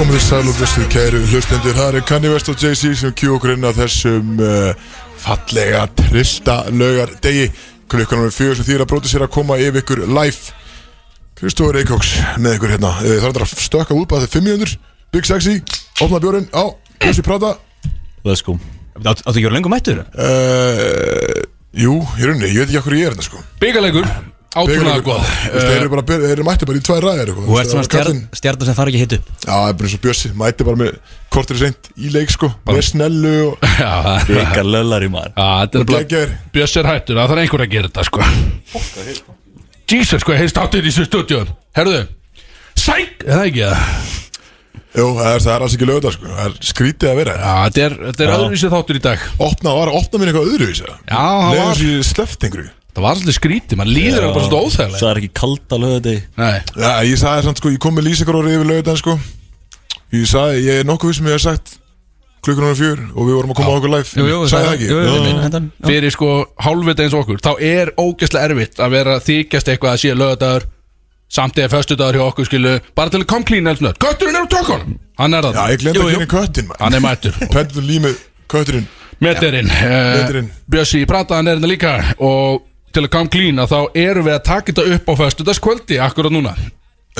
Komið sæl og blessuð kæru hlustendur. Það er Kanye West og Jay-Z sem kjú okkur inn á þessum uh, fallega trillta lögar degi klukkan er fjögur sem þýr að bróti sér að koma yfir ykkur live. Kristóður Eikóks með ykkur hérna. Uh, Það er að stökka út bara þegar 500 Big Sexy, opna björn á Bjössi Prata Let's go. Áttu ekki að vera lengur mættur? uh, Jú, í rauninni, ég veit ekki okkur ég er hérna sko. Byggarleikur, átrúnaða góð veist, Þeir eru bara, þeir eru mætti bara í tvær ræðir Þú ert svona stjarn, stjarnar sem fara ekki hittu Já, það er bara eins og Bjössi, mætti bara með kortir seint í leik sko, með snellu það- Byggar löllari maður. Já, þetta er er hættur, það þarf einhver að gera þetta sko. Jesus, sko, heist áttir í þessu stúdíun Herðu, sæk, er það ekki það? Jú, það er, það er alls ekki lögða sko, það er skrítið að vera. Já, þetta er, þetta er öðruvísið þáttur í dag. Opna, var að opna mér eitthvað öðruvísi Já, það var, svolítið skrítið, mann líður það bara svolítið óþægilega Það er ekki kalda lögði Nei, Já, ég sagði samt sko, ég kom með lýsingaróri yfir lögðan sko. Ég sagði, ég er nokkuð vissum ég hef sagt klukkan ára fjör og við vorum að koma á okkur live. Jú, jú, Sagði það ekki? jú, jú, Já. jú, hendan, fyrir sko hálfvita eins og okkur þá er ógeðslega erfitt að vera þykjast eitthvað að sé lögadagur samt eða föstudagur hjá okkur skilu bara til að kom klín elsnöð kötturinn er á tökunum. Hann er það, maður. Hann er mættur. Uh, Meterinn. Bjössi í prataðan er þetta líka og til að kom klín að þá erum við að taka þetta upp á föstudagskvöldi akkurat núna.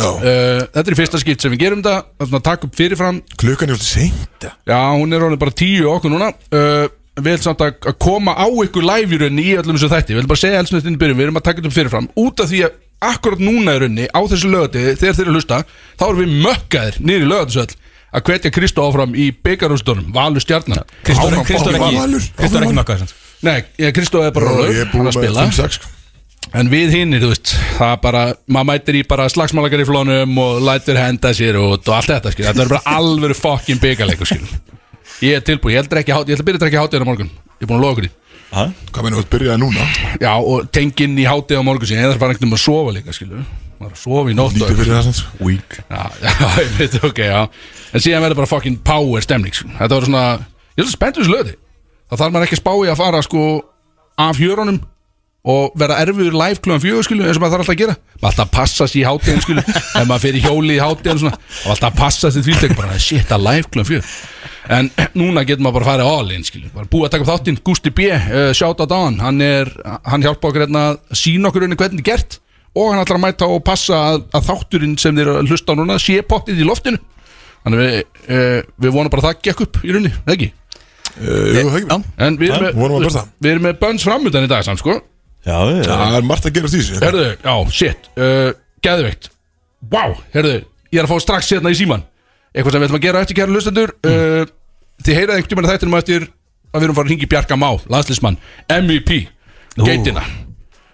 Uh, þetta er í fyrsta skipt sem við gerum þetta að taka upp fyrirfram. Klukkan er alltaf seint. Já, hún er orðin bara tíu okkur núna. Uh, Við ætlum samt að að koma á ykkur live í rauninni í öllum þessu þætti. Við ætlum bara að segja elsnöðt inn í byrjun Við erum að taka þetta fyrirfram. Út af því að akkurat núna í rauninni Á þessu lögatiði, þegar þeir eru að hlusta Þá erum við mökkaðir niður í lögatisöll Að hvetja Kristó áfram í byggarústunum Valur Áfram, Kristóf er ekki Valur, Kristóf er? Nei, ég- Kristó er bara Ég rólur er Hann að spila 5-6 sko. En við hinnir, þú veist Það er bara, maður mætir í bara slagsmálagar í flónum Og lætur henda sér út og allt þetta skil. Þetta er bara alvöru fokkin byggarleikur skil. Ég er tilbúið, ég ætla að ég ætla byrja að drekka hátíðan á morgun Ég er búin að loka því Hvað meina þú að byrjaði núna? Já, og tenginn í hátíð á morgun sín Eða það fara einhvern veginn að sofa líka, skilu Það er að sofa í nótt og Lítið fyrir það sanns Weak Já, já, ég veit, ok, já En síðan verður bara fucking power stemning. Þetta var svona, ég er svo spennt við þessu löði Það þarf maður ekki að spá í að fara sko af hjörunum og vera erfiður live klúan fjögur skilu eins og maður þarf alltaf að gera. Maður alltaf passa sér í hátíðin skilu ef maður fyrir hjóli í hátíðin svona. Og alltaf passa sér því bara shit að live klúan fjögur. En núna getur maður bara að fara all in skilu bara búið að taka upp þáttinn. Gusti B uh, shout out á hann. Hann, er, hann hjálpa okkur hérna að sína okkur hvernig þetta er gert og hann ætlar að mæta og passa að, að þátturinn sem þeir hlusta á núna sé pottið í loftinu. Þannig við, uh, við vonum bara að það gekk upp í rauninni, ekki? En við erum, með, við erum með bönns framöndan í dag samt sko. Já, já, Það er margt að gera því þessu Herðu, já, shit, uh, geðveikt. Wow, herðu, ég er að fá strax hérna í síman Eitthvað sem við ætlum að gera eftir kæra lustendur uh, Þið heyrað einhvern tímann þættinum eftir að við erum farið að hringi Bjarka Má, landslismann MVP, geitina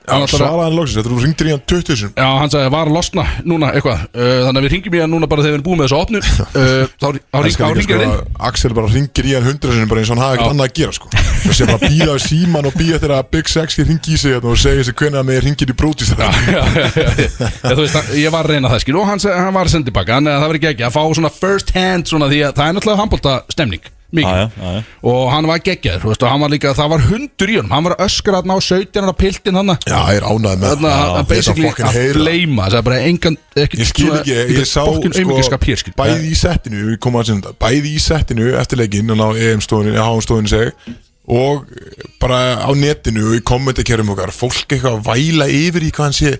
Svaraði hann loksins, þetta er þú ringdir í hann 20 sinum Já, hann sagði að var að losna núna eitthvað. Uh, Þannig að við ringjum í hann núna bara þegar við erum búið með þessu opnu uh, Þá ringir hann inn. Axel bara ringir í hann 100 sinum bara eins og hann ekkert Já. annað að gera sko. Það sé bara býða síman og býða þegar að Big Sexy ringi í sig hérna og segja þessi hvernig að með ringir í brótis ég var að reyna það skil og hann, var að senda tilbaka þannig að það verður ekki að fá svona first hand svona því að það er náttúrulega handbólta stemning. já, mikið. Já, já, já. og hann var geggjaður og hann var líka, það var hundur í honum. Hann var að öskra þarna á 17 ára piltin hann Já, ég er ánægð með hann Þetta basically að fleima það er bara engan ekki, Ég skil ekki, ég, ég sá sko, bæði í settinu, við komum að sinna bæði í settinu eftir leikinn og á EM-stóðinu, HM-stóðinu seg og bara á netinu og í kommentarkerfum okkar, fólk eitthvað að væla yfir í hvað hann sé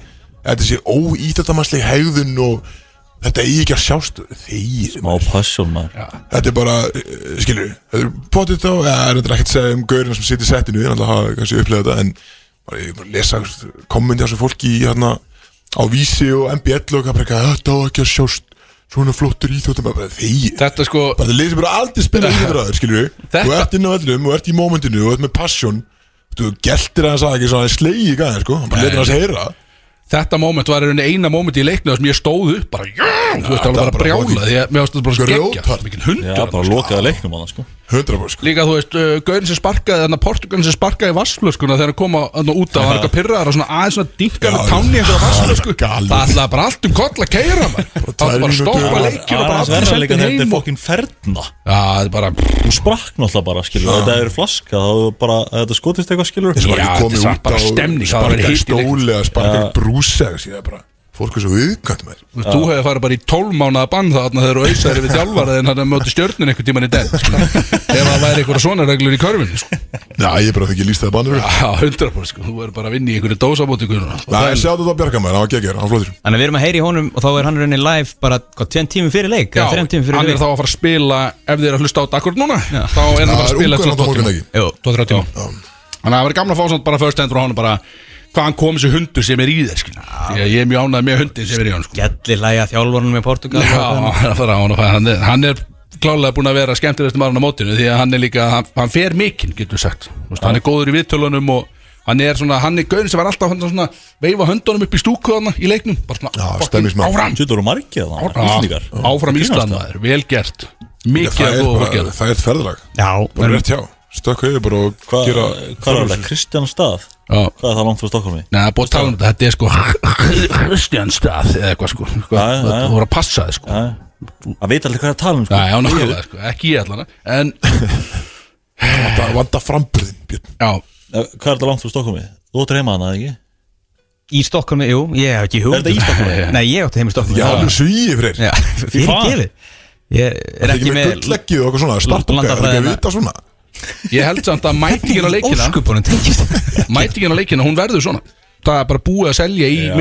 þetta sé óítatamannsleg hegðun og þetta eigi ekki að sjást. Þeir, Má passion maður. Þetta er bara, eh, skilur þetta er potið þá, ja, það er þetta ekki að segja um gaurina sem situr í settinu, ég náttúrulega hafa kannski upplegað þetta, en bara ég er bara að lesa kommenti á þessu fólki í hérna á vísi og MBL og eitthvað, þetta á ekki að sjást. Svona flottur íþjóttum bara þeir, þetta sko bara það leysir bara aldrei spila íþjóttur skilur við, Þetta- þú ert inn á öllum og ert í mómentinu og ert með passion. Þú geltir hans að ekki svona slegi í gæðin sko, þetta moment var eina moment í leiknum sem ég stóð upp bara, já, þú veist, það var bara brjála því að mér þetta bara mikið hundur bara lokaði leiknum á það sko 100% sko. Líka þú veist, uh, gaurin sem sparkaði Þannig að Portugalin sem sparkaði vassflöskuna Þegar hann kom á- þarna út af Var eitthvað pyrraðar og svona aðeins svona Dinka með Já, tánni einhverja vassflösku galið. Það ætlaði bara allt um koll að keira maður. Það tvær ætlaði bara að stoppa mínútur. leikjur og bara er allir verða líka sendin þegar þetta er heim og- fokkin ferna. Já, það er bara Þú sprakk náttúrulega bara, skilur. Þetta er flaska, þá er bara að Þetta skotist eitthvað, skilur. Og bara Já, komið þetta er út bara á stemning, sparka í hitt í stóli eða sparka eða síðan bara Fólk er svo viðkvæmt með Þú veist, Þú hefði farið bara í 12 mánuða bann þarna þegar þú auðsæri við þjálfaraðin hann að möti stjörnun einhvern tíman í den sko. ef það væri einhverja svona reglur í körfinni sko. Já, ég er bara ekki líst það bannur Já, 100% sko. Þú verður bara að vinna í einhverju dósamóti Nei, sjáðu þetta á Bjarkamæður, hann var geggjör, hann var flottur Þannig að við erum að heyri í honum og þá er hann rauninni live bara, hvað, tveim tímum fyrir leik? Já, hann er þá að fara að spila ef þið er að hlusta á þetta akkur núna Já. þá er hann bara Það að er spila ungur eftir náttúrulega morgun tvo tíma. ekki Jú, 2-3 tíma Þannig að það verður gamla að fá svona bara first endur á hann bara hvað hann kom þessi hundur sem er í þér ég, ég er mjög ánægð með hundin sem er í hann sko. Gjalli læga þjálfarnum með Portugal Já, það fara á hann hann er, er klálega búin að vera skemmtilegast maður á mótinu því að hann er líka, hann, hann fer mikinn getur sagt, Þú veist, hann er góður í viðtölunum og hann er svona, hann er gauðin sem var alltaf svona, svona, veifa höndunum upp í stúku þarna í leiknum, bara svona, Já, áfram! Sýttur og margið áfram. Ísland maður, vel gert. Mikið að er góða það er ferðlag Já, Bara rétt hjá, stökka yfir bara og Hvað gera hvað er þetta? Kristján Stað? Já, Hvað er það langt frá Stokkólmi? Nei, búið að tala um þetta, þetta er sko Kristjánstað eða eitthvað sko, sko Já, já, já. Það voru að passa þið sko. Það veit allir hvað er að tala um sko. Já, já, náttúrulega, sko, ekki ég allan En, Það vanda framburðin, Björn. Já, Eh, Hvað er þetta langt frá Stokkólmi? Þú áttur heima hana, ekki? í Stokkólmi, jú, ég hef ekki hugmynd. Er þetta í Stokkhólmi? Nei, ég átti heim í Stokkólmi Já, alveg svíi fyrir Já, fyrir Ég er ekki ekki með gullleggið og eitthvað svona Startup, er ekki að vita svona ég held samt að mætingin á leikina Mætingin á leikina, hún verður svona. Það er bara búið að selja í já,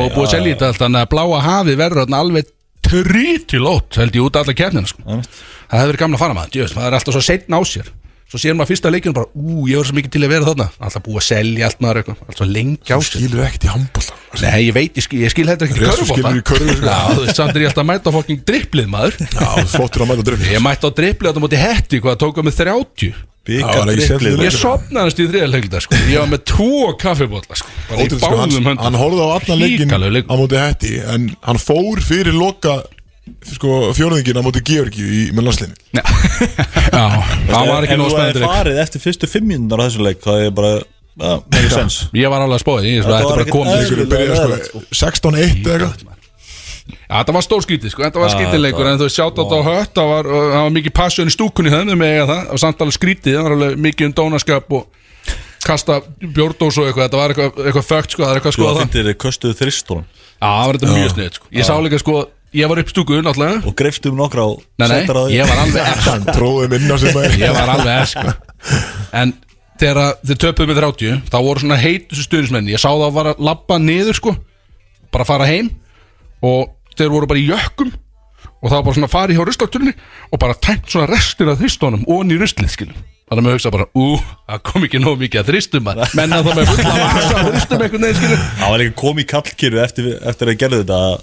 og búið að selja í þetta allt Þannig að bláa hafið verður alveg trítilót held ég út af alla kefnina sko. Það hefur verið gamla að fara maður, það er alltaf svo setn á sér Svo sér maður fyrsta leikinu bara, ú, ég var svo mikið til að vera þarna. Alltaf búið að selja allt maður eitthvað, alltaf lengi á Þú sér skilur ekkert í handbólta Nei, ég veit, ég skil, ég skil þetta ekki körfubólta skilur í körfu, sko. Já, þú veist, samt er ég alltaf að mæta fokking dripplið maður. Já, flottur að mæta drifni Ég mætti á dripplið þetta móti hetti, hvað tók með 30 Það var ekki skemmtileg Ég sopnaðist í þriðarleikluta, sko. Ég var með tvo kaffibólla, sko. Bara í Ótrúlega, sko, báðum hann, höndum. hann horfði á allan leikin Hrikalegur leikur. á móti hætti en hann fór fyrir loka sko, fjórðingin á móti Georgi í, með landslinni Já, hann var ekki nóg Ef þú spennandi hefði leik farið eftir fyrstu fimm mínúndar á þessu leik Það er bara Já, make sense Ég var alveg að spóða, ég ætti var bara að koma eðlilegt. Þeir byrjaði sko 16-1 eða eitthvað. Já, þetta var stór skítið, sko, þetta var þetta En þú sjátt á þetta á hött Það var, það var mikið passion í stúkunni þannig með það Það var samt alveg skrítið, það var alveg mikið um dónaskap Og kasta bjórdós og eitthvað Þetta var eitthvað, eitthvað fögt, sko, það er eitthvað að Sko skoða það það. finnir þið köstuðu þristónum Já, það var þetta mjög snið, sko. Ég sá líka, sko, ég var upp stúku, náttúrulega. Og greifst um nokkra á Nei, nei, á ég var alveg eftir Hann tróði minna sem er Ég var alveg eftir, En þegar þið töpuðu með 30 Þá voru svona heitustu stuðnismenn Ég sá það að vara að labba niður, sko. Bara að fara heim. Og þeir voru bara í jökkum. Og það var bara svona að fara í hjá ruslatunni Og bara tæmt svona restir af þristónum Og í ruslið, skilum Þannig að maður hugsa bara, ú, það kom ekki nóg mikið að þristum að Menn að það með fulla vasa að þristum einhvern veginn, skilum Það var líka komið í kallkirfi eftir, eftir að gerðu þetta að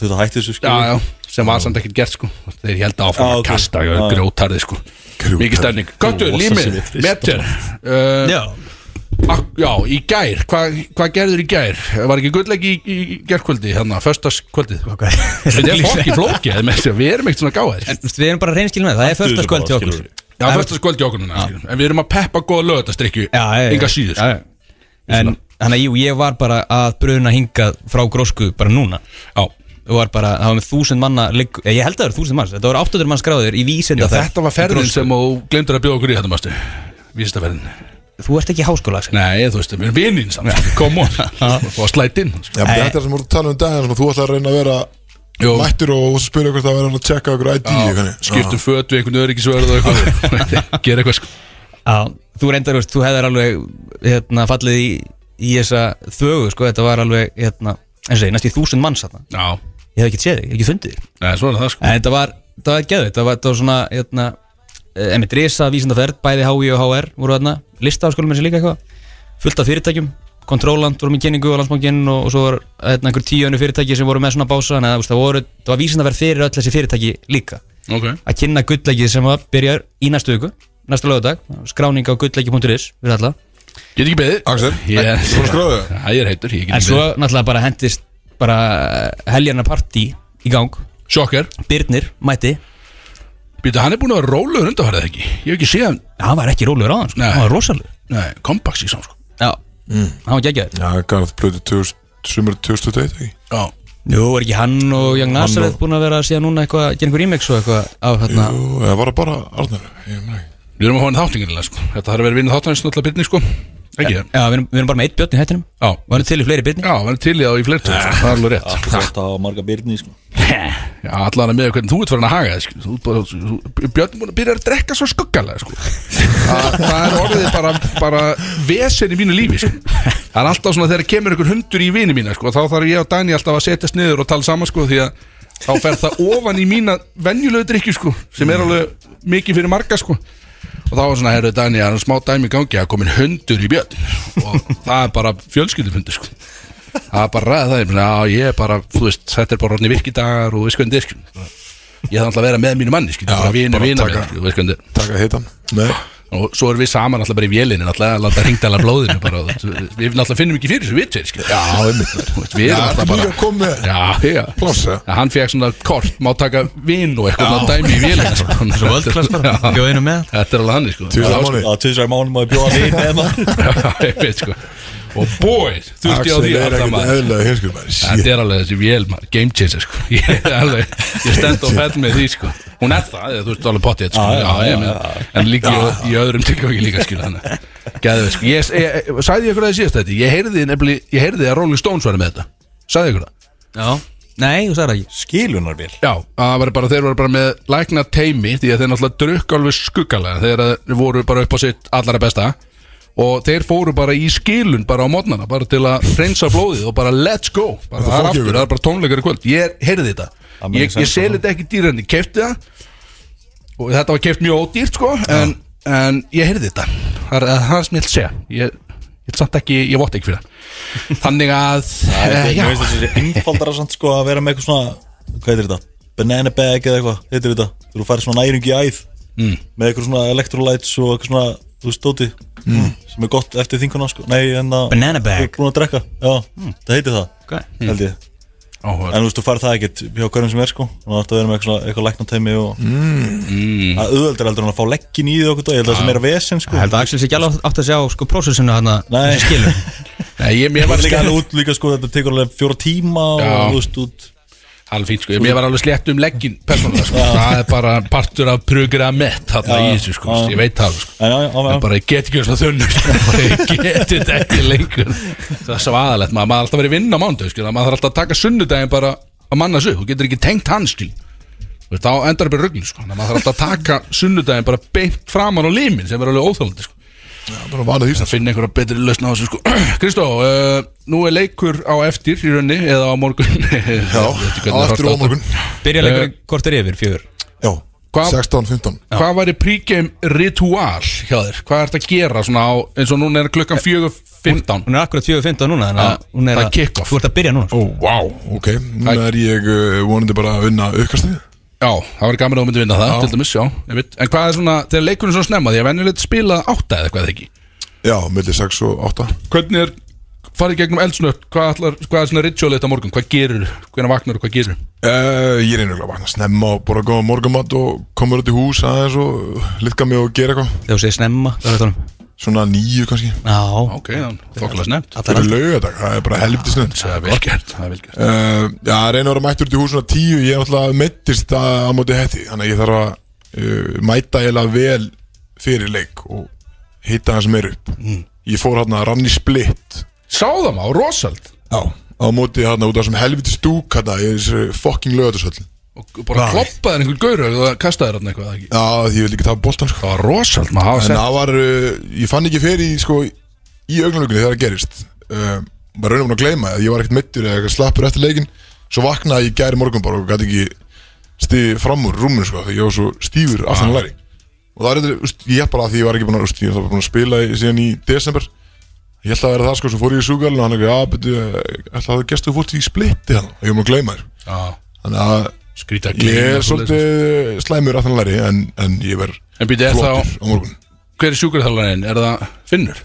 Þetta hætti þessu Já, skilur já, sem var samt ekkert gert, sko. Þeir held áfram Já, að kasta Já. grjótarði, sko. Mikið stærning Göttur, Rosa límið, metur uh, Já, Já, í gær, hvað hva gerður í gær? Var ekki gullegi í, í, gærkvöldi, hérna, föstaskvöldið ok. Þetta er fokki flókið, að við erum ekkert svona gáðir En þú veist, við erum bara reynskil með það, er första skvöld til okkur Já, föstaskvöldi okkur núna, skilur. en við erum að peppa góða lögatastrykju, Já, já, já. enga síður. Já, já. En þannig að jú, ég var bara að bruna hingað frá grósku bara núna. Já, og var bara, það var með þúsund manna ligg, ég held að það eru þúsund manns, þetta voru 800 mann skráður í vísinda þetta var ferðin sem þú glemdur að bjóða okkur í þetta, mástu Vísistaferðin Þú ert ekki háskóla, Axel. Nei, þú veist, við erum vinnin samt, come on. Og að slæta inn Já, men þetta er sem voru að tala um daginn svona, Þú ætlar að reyna að vera Jó. mættur og þú spyrir hvort það vera að tjekka okkur ID skiptum föt við einhvern og eitthvað. Gera eitthvað sko. Já, þú reyndar, veist, þú hefðir alveg hérna, fallið í, í þessa þögu, sko, þetta var alveg hérna, eins og ég, næst í þúsund manns þarna. Já, Ég hef ekki séð þig, ég hef ekki fundið þig. Nei, er það sko. En þetta var, þetta var geðveikt, þetta var, þetta var svona hérna, emitt risa vísindaferð, bæði HI og HR voru þarna, listafaskólum er sér líka eitthvað. Fullt af fyrirtækjum, Kontróland voru með kynningu á landsbankinn og, og svo var hérna, einhver tíu önnu fyrirtæki sem voru með svona bása en það, það, voru, það var vísindaferð fyrir öll þessi fyrirtæki líka. Ok. Að kynna gullleikið sem að byrja í næstu viku, næsta lögadag skráning á gullleiki.is fyrir alla. Get ekki beðið. Axel, þú skráðu Já, ég er heitur, ég get en ekki svo beðið. náttúrulega bara hendist bara heljarna partí í gang. Sjokker Byrnir mætti, Býta, hann er búin að vera rólegur undanfærið ekki? Ég hef ekki séð hann. Hann var ekki rólegur á hann sko. Hann var rosalur Nei, kompaks í saman sko. Já, hann var geggjaður. Já, Garð blödu sumur 2021 ekki? Já. Jú, er ekki hann og Young Nazareth og- búin að vera að síðan núna eitthvað, gera einhver remix og eitthvað á hérna Jú, eða var það bara Arnar? Ég meina ekki. Við erum að fá hann þáttingin sko. Þetta þarf að vera vinna þáttingin Snölla byrni sko Ekki? Já, við erum, við erum bara með eitt björn í hættinum Já, Við erum til í fleiri byrni já, við erum til í það í fleirtum Það er alveg rétt Það er þetta á marga byrni sko. Já, allan að með hvernig þú ert farin að haga þig, sko. Björn búin að byrja að drekka svo skuggalega sko. það, það er orðið bara, bara vesen í mínu lífi sko. Það er alltaf svona þegar kemur einhver hundur í vini mína sko, þá þarf ég og Dani alltaf að setjast niður og tala saman sko, því að þá fer það ofan í mína venjulegu drikju sko, sem er alveg mikið fyrir marga sko. Og þá var svona, herru Dani, það er smá dæmi í gangi? Að komin hundur í björn og það er bara fjölskyldufundur sko. Það er bara ræða það já, ég er bara, þú veist, þetta er bara orðni virkidagar og er skilur. ég þarf alltaf að vera með mínu manni skilur, Já, bara vinu, bara vinu, taka- þú veist hvernig þetta er. Taka heitan Nei og svo erum við saman alltaf bara í vélinu alltaf að láta hringdæla blóðinu bara, og við alltaf finnum ekki fyrir þessu við tveir skilur. Já, við erum alltaf er bara já, já. Já, hann fekk svona kort, má taka vin og eitthvað svona dæmi í vélina sko. Þetta er alveg hann sko. Tvisar mánu maður bjóða við með maður Og boy, þurfti á því alltaf ekkert maður. Þetta er alveg þessi vél maður, game changer sko. Ég, alveg, ég stend og fell með því sko. Hún er það, þú veist alveg pottið sko. En líka í, í öðrum tilgangi líka gæðu sko. Ég, ég, ég sagði ég ykkur að það síðast þetta Ég heyrði ég heyrði að Rolling Stones var með þetta. Sagði ykkur það? Já, nei, þú sagði það ekki. Skilunarvél. Já, það var bara, þeir voru bara með lækna teimi Því að þeir náttúrulega drukk alveg skuggalega Þegar þeir voru bara upp á sitt allara besta Og þeir fóru bara í skilun bara á mótnana Bara til að reynsa blóðið og bara let's go. Bara, Það er aftur, það er bara tónleikar í kvöld. Ég heyrði þetta. Meikar Ég, ég seli þetta ekki dýrandi, kefti það. Og þetta var keft mjög ódýrt sko en, en ég heyrði þetta. Það er það sem ég ætla að segja. Ég, ég, samt ekki, ég votta ekki fyrir það. Þannig að Það eh, er já, mér finnst þessi einfaldara samt sko að vera með eitthvað svona Hvað heitir þetta? Banana bag eða eitthvað Heitir þetta? Þú færi svona næring í æð mm. Með eitthvað svona electrolytes og eitthvað svona Þú veist stóti mm. Sem er gott eftir þinguna sko Nei en að Banana bag. Er búin að drekka Já, það heitir það okay. Held ég áhuga. En þú veist, þú færð það ekkert hjá hverjum sem er sko Þú ætti að vera með eitthvað, eitthvað læknateimi og mm. Það auðveldur heldur en að fá leggin í því okkur dag Ég held að það sem er að vesen sko Ég held að Axel sé ekki alveg átt að sjá sko prósessinu hann Nei. skilur Nei, ég, mér Það var var líka líka út líka sko Þetta tekur alveg fjóra tíma og Já. þú veist út Alveg sko, mér var alveg slétt um leggin persónulega sko, það er bara partur af programmet þarna Já, í þessu sko, ég veit það sko. En bara ég get ekki svona þunnu sko, ég get þetta ekki lengur. Það er svo aðalegt, maður maður alltaf verið vinn á mándu sko, maður þarf alltaf að taka sunnudaginn bara að manna sig, þú getur ekki tengt hans veist, þá endar það bara ruggli sko, maður þarf alltaf að taka sunnudaginn bara beint framan á limin sem er alveg óþálandi sko að finna einhverja betri lausn á þessu sko. Kristó, uh, nú er leikur á eftir í raunni eða á morgun? Já, Á eftir og á morgun. Byrja leikur hvort er yfir, fjögur? Já Hvað- 16-15 Hvað væri pregame ritual hjá þér? Hvað ert að gera svona á eins og núna er klukkan 4.15 Hún er akkurat 4.15 núna Þannig Já, að hún er það er kick-off. Þú ert að byrja núna Ó, sko. vá Ok, núna er ég uh, vonandi bara að vinna aukastið Já, það var gaman að þú myndi vinna það, Já. til dæmis, já. En hvað er svona, þegar leikurinn er svona snemma Því að venjulegt spila átta eða eitthvað eða ekki Já, millir 6 og 8 Hvernig er, farið gegnum eldsnött Hvað, ætlar, hvað er svona ritual þetta morgun? Hvað gerur, hvernig vaknar og hvað gerur? uh, Ég reynir að vakna snemma og bara góða morgumat og komur út í hús aðeins og litka mig og gera eitthvað Þegar þú segir snemma hvað er þetta honum? Svona nýju kannski. Já. Ok, þokkala snemt Það er laugadag, það er bara helviti snönd Það er vel gert, það er vel gert. Uh, Já, reynir að vera mættur út í hús svona tíu Ég er náttúrulega meittist að, að móti hætti Þannig að ég þarf að uh, mæta eiginlega vel fyrir leik og hitta það sem er upp. Ég fór hérna rann í splitt Sáðum á, rosald Já Á móti hérna út af þessum helviti stúk hérna í þessu fucking lögatushöll Og bara kloppaði einhvern gaur og kastaði þarna eitthvað ekki? Já, því ég vil ekki tafa boltan sko. Það var rosald, maður hafa En sett það var, uh, ég fann ekki fyrir í, sko, í augnalögunni þegar það gerist. Uh, Bara raunum búin að gleyma að ég var ekkert mittur eða eitthvað slappur eftir leikin Svo vaknaði ég gæri morgun bara og gæti ekki stið fram úr rúminu sko Þegar ég var svo stífur aftan að læri. Og það er þetta, úst, ég held bara að því ég var ekki búin að, úst, ég var búin að spila í, síðan í desember. Ég held að vera það sko, svo fór ég í súgalinn og hann ekki, já, betur, ætla að það gestu fólk í splitti hann ég var búin að gleyma þér. Já, Þannig að skrýta ég er svolítið slæmur aftan að læri en, en ég verð er flottur þá, á morgun hver er sjúkarþjálfarinn? Er það Finnur?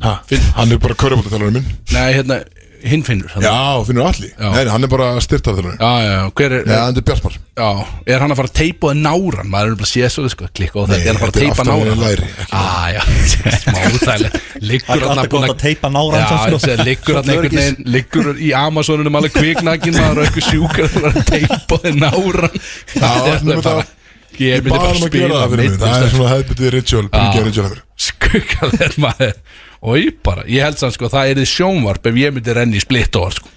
Ha, hann er bara körfabótaþjálfarinn minn Nei, hérna, hinn Finnur hann- Já, finnur allir Já. Nei, hann er bara styrtarþjálfarinn já, já, hver er Já, hann er Bjartmar. Já, er hann að fara að teipa það náran? Maður er bara að sé svo, sko, klikka á þetta Nei, Er hann að fara að þetta er teipa aftan náran? við læri, ekki Ah, já, smá útæli Liggur er alltaf gott að teipa náran Já, liggur hann einhvern veginn Liggur í Amazonunum alveg kviknakin maður og eitthvað sjúkar Það er að teipa náran Já, Það er bara það Ég myndi bara að spila það er svona hefðbundið ritual Já. Skugga þeir maður Og ég bara, ég held sann sko Það er þið sjónvarp ef ég myndi renni í splitt over sko.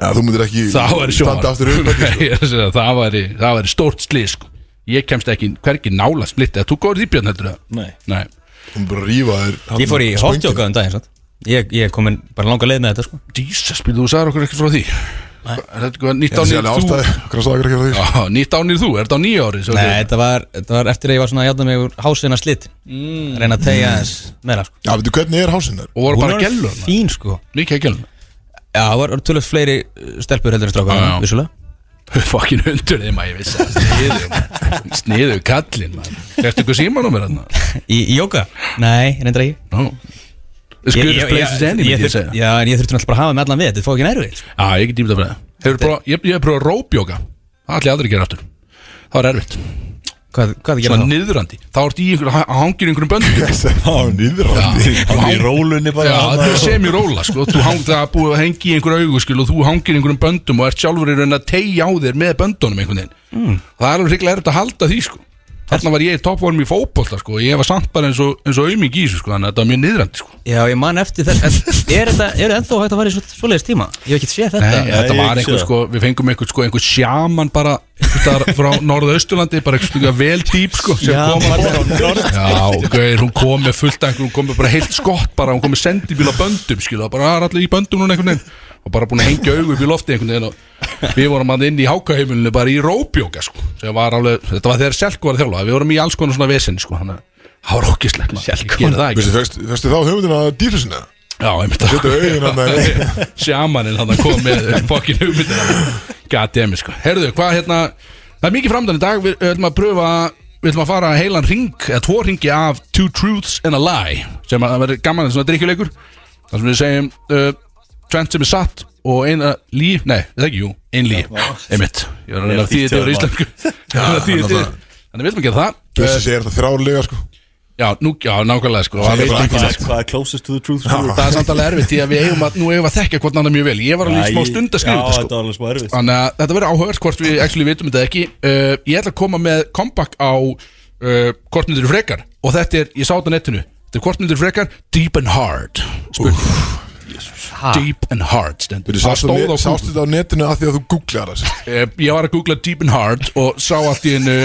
Já, þú myndir ekki Það væri sjónvarp. sko. Að Það væri, það væri stórt slið sko. Ég kemst ekki, hvergi nála splitt Eða þú góður því björn heldur það? Nei. Nei, Þú myndir bara að rífa Ég fór í spöngin. hotjóka um daginn sant? Ég, ég kom bara langa leið með þetta sko. Jesus, byrðu þú sagði okkur ekkert frá því nýtt Ég ánir þú? nýtt ánir þú, er þetta á nýja ári? Nei, þetta var, þetta var eftir að ég var svona mig úr hásina slitt mm. Reyna að tegja aðeins meira sko. Já, veitu hvernig er voru Hún bara var þarna? Fín sko. Mikið að gellur Já, það var tölvöld fleiri uh, stelpur heldur já. strákar Vissulega. Fokkin hundur þeim að ég vissi Sniðu, sniðu kallinn maður. Ertu ykkur símanúmer hann? Í, í jóka? Nei, ekki. No The ég- places ég- any ég myndi ég segja. Já, en ég þurfti náttúrulega bara að hafa með allan við Þetta fóð ekki nærvið sko. Já, ég get dýmta fyrir það. Hefur prófað- Ég ég hef prófað rópjóka Það ætli ég aldrei að gera aftur. Það var erfitt. Hvað, hvað Svona þá? niðrandi. Það vart í einhverju Hangir í einhverjum böndum. Já, nýðrandi Hann í rólunni bara. Já, þarna það er og- semi-róla sko. Þú hang, það er búið að hengi í einhver augu skil, og þú hangir í einhverjum böndum og ert sjálfur í raun að tegja á þér með böndunum einhvern veginn. Mm. Það er alveg hriglega erfitt að halda því sko. Þarna var ég í toppvorm í fótbolta sko, og ég var samt bara eins og, eins og auðming í þessu sko, þannig að þetta var mjög niðrandi sko. Já, ég man eftir þess en Er þetta, er ennþá hægt að fara í svo, svoleiðis tíma? Ég hef ekki séð þetta. Nei, þetta ég var ekki einhver sé sko, við fengum einhver sko, einhver sjaman bara einhver staðar frá norðausturlandi bara einhver sko, vel dýp sko sem Já, kom bara bara. Já, gauðir, hún kom með fullt af einhver, hún kom með bara heilt skott bara, hún kom með sendibíl á böndum skilu, það bara "Ah, allir í böndum núna einhvern veginn og bara búin að hengja augu upp í lofti einhvern veginn og við vorum að inn í hákaheimilinu bara í rópjóka sko, sem var alveg, þetta var þegar Selko var að þjálfa, við vorum í alls konar svona vesen sko, þannig að það var ógislegt fegstu þá hugmyndina að dýrfisina? já, einmitt. Þetta er auðin hann að koma með fokkin hugmyndina. Goddammit sko. Herðu, hvað hérna Það er mikið framdann í dag. Við ætlum að pröfa Við ætlum að fara heilan ring Eða tvo ringi af Two Truths and a Lie Sem að verður gaman en svona drikkjuleikur Það sem við segjum uh, Tvent sem er satt Og eina lí Nei, það ekki, jú Ein lí Einmitt. Ég var að reyna að þýða þetta yfir íslensku. Þannig við ætlum að gera það. Bjössi Uh, segir þetta þrjálega sko. Já, nú, já, nákvæmlega sko. Það ekki er closest to the truth sko? Það er samt alveg erfitt Því að við eigum að Nú eigum að þekkja hvort annar mjög vel. Ég var alveg smá stund að skrifa þetta sko. þetta var alveg smá erfitt. Þannig að þetta verður áhugavert hvort við actually vitum þetta ekki. Uh, Ég ætla að koma með comeback á uh, hvort myndir frekar. Og þetta er, ég sá þetta frekar Deep and Hard sástu stóð á net- Google. Sástu þetta á netinu að því að þú googlar það Eh, Ég var að googla Deep and Hard Og sá allt í einu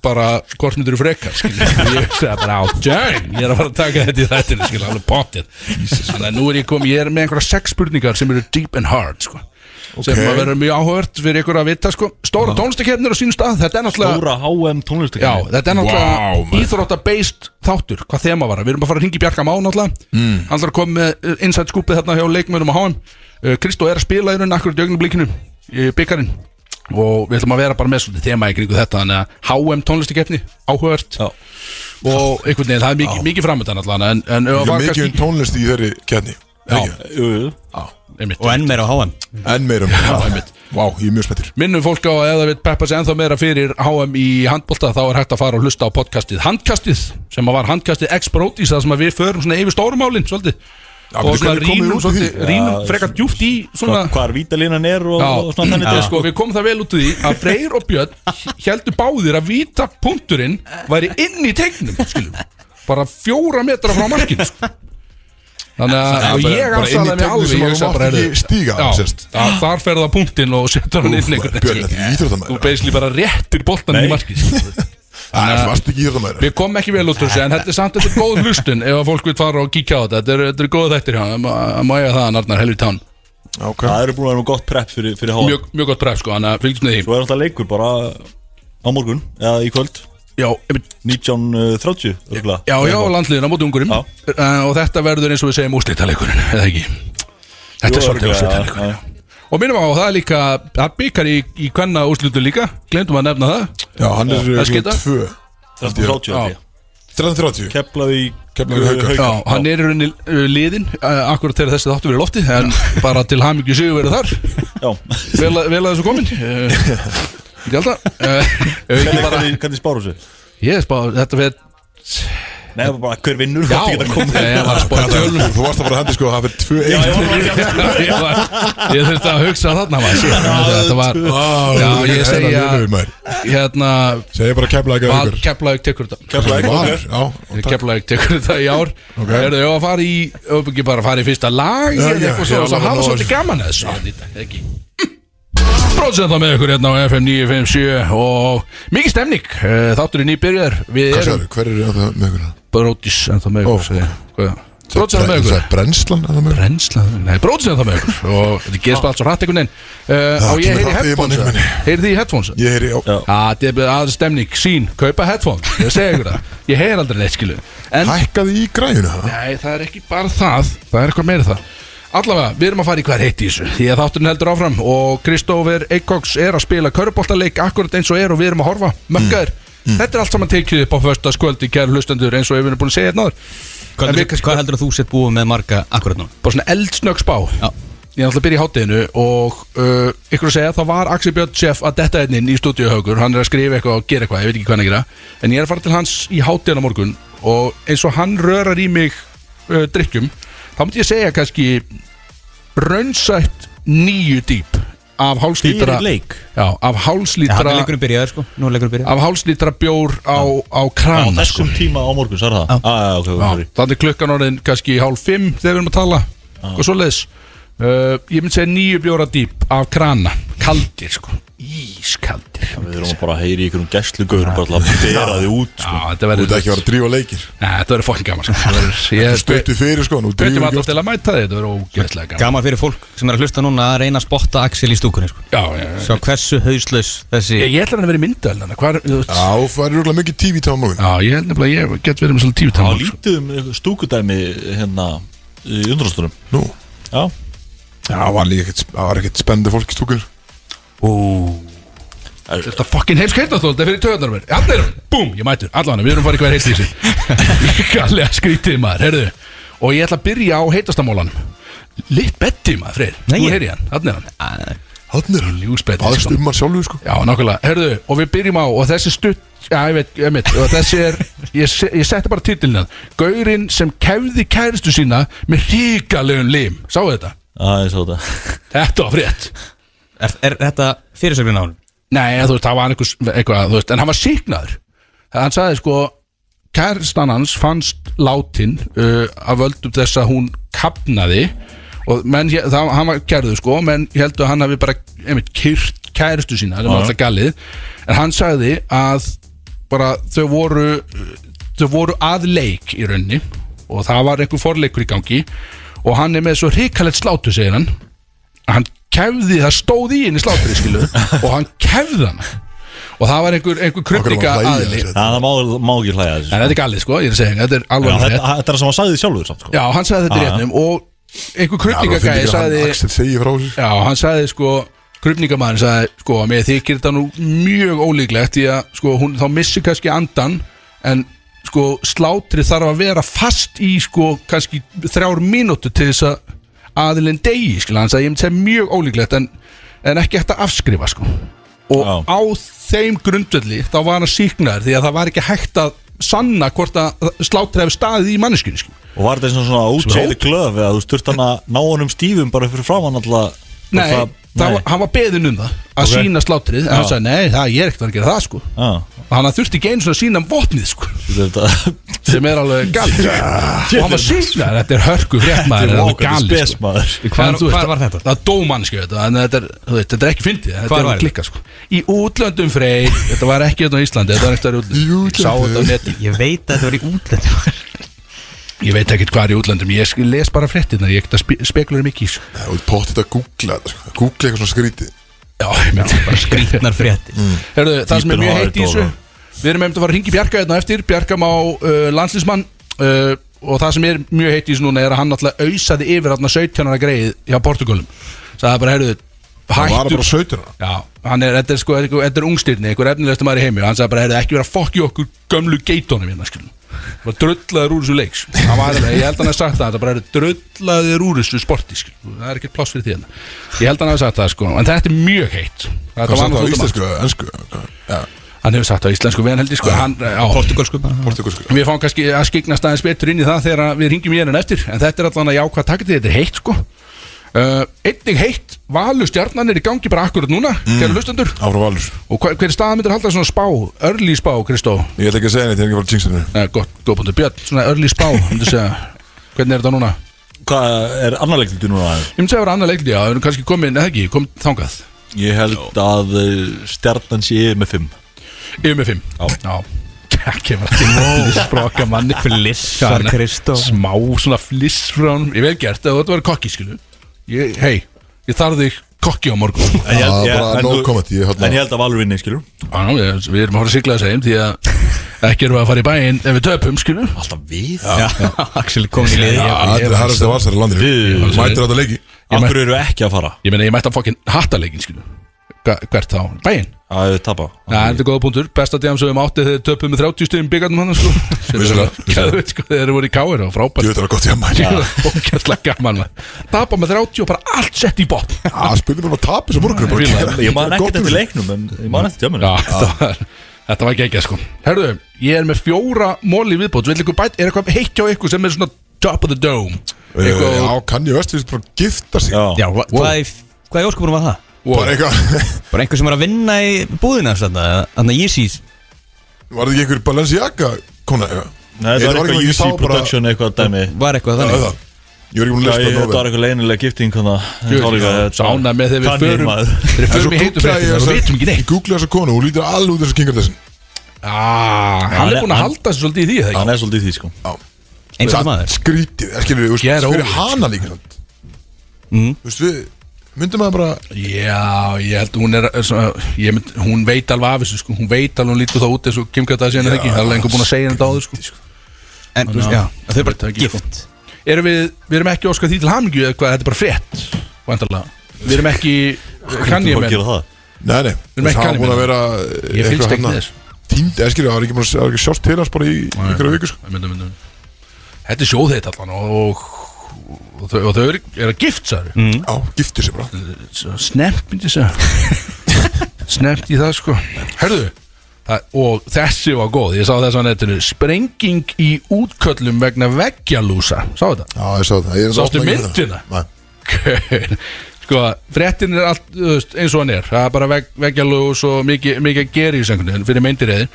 bara hvort myndir frekar skilur. Ég sagði bara á dang Ég er að fara að taka þetta í þættinu Alveg potið Þannig að nú er ég komið Ég er með einhverja sex spurningar sem eru Deep and Hard sko. Sem Ok. að vera mjög áhugavert fyrir ykkur að vita sko. Stóra tónlistakefnir á sínum stað Þetta er náttúrulega Stóra HM Já, tónlistakefni þetta er náttúrulega maður. íþrótta-based þáttur, hvað þema var Við erum að fara að ringi Bjarka Má náttúrulega mm. Hann þarf að koma með uh, inside scoopið þarna hjá leikmönum á HM uh, Kristó er að spila í rauninni akkur í augnablikinu í byggarinn og við ætlum að vera bara með svolítið þema í kringu þetta þannig að HM tónlistakefni, áhugavert Já. og einhvern veginn, það er mikið, mikið framöndan allan en, en mikið um kannski tónlist í þeirri kjarni Já. Jú, jú. einmitt, Og enn meira á HM En meirum. Vá, ég er mjög spettur Minnum fólk á að ef það vil peppa sig ennþá meira fyrir HM í handbólta þá er hægt að fara og hlusta á podcastið Handkastið sem var handkastið X-Brodís það sem við förum svona yfir stórumálin svolítið. Já, og svona rínum rínum frekar djúft í svona Hva- Hvar vítalínan er og, Já, og svona þannig sko, við komum það vel út úr því að Freyr og Björn heldur báðir að víta punkturinn væri inn í tegnum skilum. bara fjóra metra frá markinu sko. Þannig að ég afsalaði mig alveg ég þú bara, já, þar ferða punktinn og setur hann inn þú beisli bara réttir boltan í markið Við komum ekki vel út úr þessu en þetta er samt þetta er góð hlustun ef að fólk vil fara og kíkja á þetta. Þetta er, þetta er góð þættir hjá eiga það að narnar helvi tán. Það eru búin að vera gott prep fyrir, fyrir HM mjög, mjög gott pref sko þannig að fylgjast með því. Svo er alltaf leikur bara á morgun Eða í kvöld Já, einmitt, 19.30 örugglega. já, já, landliðin á móti ungurum Já. uh, og þetta verður eins og við segjum úrslitaleikurinn eða ekki? Þetta er Jú, svolítið örugglega, úrslitaleikurinn. já. Og minnum á að það er líka að byggar í, í kvenna úrslitu líka. Glemdum að nefna það. Já, hann er Það skita? 2 13.30 held ég. 13.30 Keflaði í Keflavík Haukar. Já, hann er í rauninni uh, liðin uh, akkurat þegar þessi þáttu verið lofti en bara til hamingju sigur verið þar. Já. Vel, að- vel að þessu komin. uh, Ef við ekki Hvernig bara, hvernig- hvernig spáru sig? Ég spáð, þetta fyrir Nei, það var bara hver vinnur Já, komið ég var að spara tölum Þú varst að fara að hendi sko að það fyrir tvö Já, eitt ég ekki þurfti að hugsa þarna Þetta var ég segja Hérna Segja bara kemla Val ekki Keflavík tekur þetta. Keflavík tekur þetta í ár. Erðu, ég að fara í Ef ekki bara að fara í fyrsta lag já, svo, hafa svolítið þessu. gaman þessu Þetta er Bróðsenda með ykkur hérna á FM 957 og mikið stemning. Eh, Þátturinn í byrjar. Við Hvað sagður, hver er það með ykkur? Bróðis en það með ykkur ég. Hvað? Bróðsenda með ykkur? Brennslan er það með ykkur? Brennsla, nei, bróðsenda það með ykkur. Og þetta gerist bara allt svo hrætt einhvern veginn. Og ég kemur heyri headphones manni, manni. heyrði þið í headphones? Ég heyri, já. Já. að þetta er aðeins stemning, sín, kaupa headphones. Ég segi ykkur það, ég heyr aldrei neitt skilu en Hækkaði í græjunu það nei, það er ekki bara það. Það er eitthvað meira það allavega, við erum að fara í hvað er heitt í þessu því að þátturinn heldur áfram og Kristófer Eikóks er að spila köruboltaleik akkurat eins og er og við erum að horfa möggaður Þetta er allt saman tekið upp á första skvöldi kæru hlustendur eins og við erum búin að segja hérna. Hvað við hvað heldur að þú sett búið með marga akkurat nú? bara svona eldsnögg spá Já. ég er alltaf að byrja í hátteginu og uh, ykkur að segja það var Axel Björn Chef að detta einn inn í stúdíuhaugur hann er að skrifa eitthvað og gera eitthvað, ég veit ekki á þá myndi ég segja kannski raunsætt nýju dýp af hálslítra já, af hálslítra leikurinn byrjaður sko. Af hálslítra bjór á, á Á krana sko. þessum tíma á morgun, sagði það? Já, já, ok, ok, Já, sorry. þannig er klukkan orðin kannski hálf fimm þegar við erum að tala. Og svo leiðis uh, ég myndi segja nýju bjóra dýp af krana kaldir sko, ískaldir. Við erum bara að heyri í einhverjum gæslugaurum bara til að bera þið út Já, sko. þetta Þú ert ekki að vera að drífa leikir. Nei, þetta verður fokkin gaman sko. Stöttu fyrir sko drífum alltaf til að mæta þið, þetta verður ógeðslega gaman. Gaman fyrir fólk sem er að hlusta núna að reyna að spotta Axel í stúkunni sko. Já, já, já. Sjá hversu hauslaus þessi Ég, ég ætla hann að er, þú veist Já, það er rúglega mikið morgun. Já, ég held nefnilega ég get verið með var lítið um hérna Nú? Já, Já, það var líka ekkert spennandi fólk í stúkur Þetta fokkin heils keirnaþól, þetta er fyrir töðunar mér? Allir, búm, ég mætur, allan Við erum farið hver sig Gallega skrítið maður, heyrðu. Og ég ætla að byrja á heitastamólanum Litt betti maður, Freyr. Nei, Nú ég- heyri hann, hann er hann. Þannig er hann Ljúsbetti Aðeins sko. um hann sjálfur sko. Já, nákvæmlega, heyrðu, og við byrjum á Og þessi stutt, já, ég veit, ég veit. Og þessi er, ég, se- ég setti bara titilin að Gaurinn sem kefði kæristu sína Með hríkalegun lim. Sáu þetta? Já, ég sá þetta. Þetta var frétt Er, er þetta fyrirsögnin á hann? Nei, þú veist, það var einhvers, eitthvað, þú veist, en hann var síknaður Hann sagði sko Kærstan hans fannst látin uh, af völdum þess að hún kapnaði og menn, það, hann var gerðu sko menn heldur að hann hafi bara einmitt kyrt kæristu sína, það var alltaf galið. En hann sagði að bara þau voru þau voru að leik í raunni og það var einhver forleikur í gangi og hann er með svo hrikalegt slátu segir hann. Að hann kefði, það stóð í henni slátri skilu og hann kefði hann og það var einhver, einhver krupninga aðili Já, það má, má ekki hlæja þessu en þetta er galið sko, ég er að segja þetta er alveg þetta, frétt þetta er það sem hann sagði sjálfur samt, sko. já, hann sagði þetta já. réttum og einhver ekki að sagði já, hann sagði sko krupningamæðin sagði sko, með þykir þetta nú mjög ólíklegt því að sko, hún þá missi kannski andan en sko slátri þarf að vera fast í sko kannski þrjár mínútu til þess að aðilinn degi, skilja, hann sagði ég myndi segja mjög ólíklegt en, en ekki hægt að afskrifa sko og Já. á þeim grundvelli þá var hann síknaður því að það var ekki hægt að sanna hvort að slátri hefur staðið í manneskunni sko. Og var þetta eins og svona útséði glöf eða þú sturt hann að ná honum stífum bara fyrir framann alltaf Nei, það, var, hann var beðin um það að Ok. sína slátrið. En hann Já. sagði, nei, það, ég er ekkert að gera það sko. Já, og hann þurfti ekki einu svona að sína vopnið sko. Þetta sem er alveg gali og hann var síknar, þetta er hörku fréttmaður Þetta er alveg walkandi gali spes, sko. hvar var þetta? Það er dómannski þetta, en þetta er, þetta er ekki fyndið þetta er klikka sko. Í útlöndum frey, þetta var ekki hérna á Íslandi þetta var ekkert að Í útlöndum, þetta Ég veit að þetta var í útlöndum ég veit ekkert hvað er í útlöndum, ég les bara fréttina ég ekkert að spe spekulur mikið í þessu. Já, Þú ert pottið að googla þetta sko. Googla eitthvað svona skrítið. Já, ég myndi bara Skrítnar frétti Herðu, það sem er mjög heitt í þessu Við erum einmitt að fara að ringi Bjarka hérna á eftir. Bjarka má uh, landslísmann uh, Og það sem er mjög heitt í þessu núna Er að hann náttúrulega auðsaði yfir hérna 17 ára greið Hjá Portugalum Sæði bara, heyrðu, Það var hættu. bara 17 ára. Já, hann er, þetta er sko, þetta er- er ungstyrni Einhver efnilegstu maður í heimi og Hann sagði bara, heyrðu, ekki vera að fokki okkur Gömlu geitónum hérna, skilum Bara drullaður úr þessu leiks Hann var, Ég held að hann hef sagt það, þetta bara er drullaður úr þessu sporti skilum. Það er ekkert pláss fyrir því hérna. Ég held að hann hef sagt það, sko. En þetta er mjög heitt. Hvað var sagt það á íslensku, ennsku? Já, Hann hefur sagt á íslensku ven heldur sko. Hann, á, Portugalsku Við fáum kannski að skiknast aðeins betur inn í það þegar við ringjum í hennan eftir. En þetta er allan að jákvæða takti, þetta er heitt sko uh, Einnig heitt, Valur stjarnan er í gangi bara akkurat núna mm. Og hver, hver er staða myndir halda svona spá, early spá, Kristó? Ég ætla ekki að segja neitt, ég er ekki að fara að jinxa punktur, Björn, svona early spá. Hvernig er þetta núna? Hvað er annar leiklutu núna? Ég myndi segja að vera annar leikli, já, við erum kannski komin, eða ekki, kom þangað. Ég held að uh, stjarnan sé með 5 Yfir með fimm. Já. Já. Kemur að til fráka manni Flissar Kristó. Smá svona fliss frá hann Ég vel gert, ef þetta var kokki, skilu Hei, ég þarf þig kokki á morgun. Já, En ég held- Það ég- er bara en no þú- comment Ég En ég held að Valur vinni, skilur ná, við, við erum að fara að sigla þess heim Því að ekki erum við að fara í bæinn Ef við töpum, skilu Alltaf við? Axel komin í liði Já. Það er harðast að valsar í landinu. Við- Mætir þetta leiki? Hverju eru ekki að fara? Ég meina, ég mætti að fokkin hattaleikin, skilu Hva- Hvert þá? Bæinn? Að við tapa. Já, þetta er góða punktur. Besta djám sem við mátti þegar töpum með 30 stöðum byggarnum hann sko. Sko, Þeir eru voru í káir og frábært. Að það er gott að mæta Ókjærslega gaman. Tapa með 30 og bara allt sett í botn. Það spilur bara að tapa þessu morgun bara Fíla. kemur- Ég man ekkert eftir um- leiknum En ég man eftir tjömmunum þetta var var geggjað sko. Herðu, ég er með fjóra móli viðbót. Vil ykkur bæt, er eitthvað heitt hjá ykkur sem er svona top of the dome? Eh, Já, kann ég vest Bara gifta sig. Já, Já, hva, hvað í Hvað í óskupunum var það? Bara einhver sem var að vinna í búðina Þannig að Yeezys. Var þetta ekki einhver Balenciaga kona eitthvað? Nei, Ég það var eitthvað ég UC Production eitthvað dæmi. Var eitthvað þannig. það Ég var ekki búin að ég- það þetta var eitthvað leynilega gifting Sána með þegar við förum. Þegar við förum í heitu fréttina ég og þessa- Ég konu, hún lítur alveg út þess að kingar þessin ah, Hann er búin að halda sér svolítið í því? Hann er svolítið í því sko. Og Skrítið, það fyrir hana líka? Mm. Þú veist, við myndum að bara Já, ég held hún er er svona, ég mynd, Hún veit alveg af þessu sko. Hún veit alveg hún lítur það út eins og Kim Kardashian er ekki? Það er einhver búin að segja þetta áður sko. En þú veist, Já. já Það er bara ekki, sko. gift. Erum við, við erum ekki óskað því til hamingju eða hvað, þetta er bara frétt Væntanlega? Við erum ekki, kann ég það. Nei, nei, það kanni búin að vera Ég fylgst ekki með þess Tínd, eða skilur, það var ekki að það sjást til hans bara í sko. myndum, myndum. Þetta er sjóðheit allan og, og, þau, og þau eru er að gift særu mm. Já, giftir sig bara. Snemt myndi segja. Snemt í það sko. Herðu það, Og þessi var góð, ég sá þess á netinu Sprenging í útköllum vegna veggjalúsa. Sá þetta? Já, ég sá það. Ég er Sástu myndina? Nei. sko, fréttin er allt þú veist, eins og hann er, það er bara veg, veggjalús og mikið, mikið að gera í sengunni fyrir meindireiði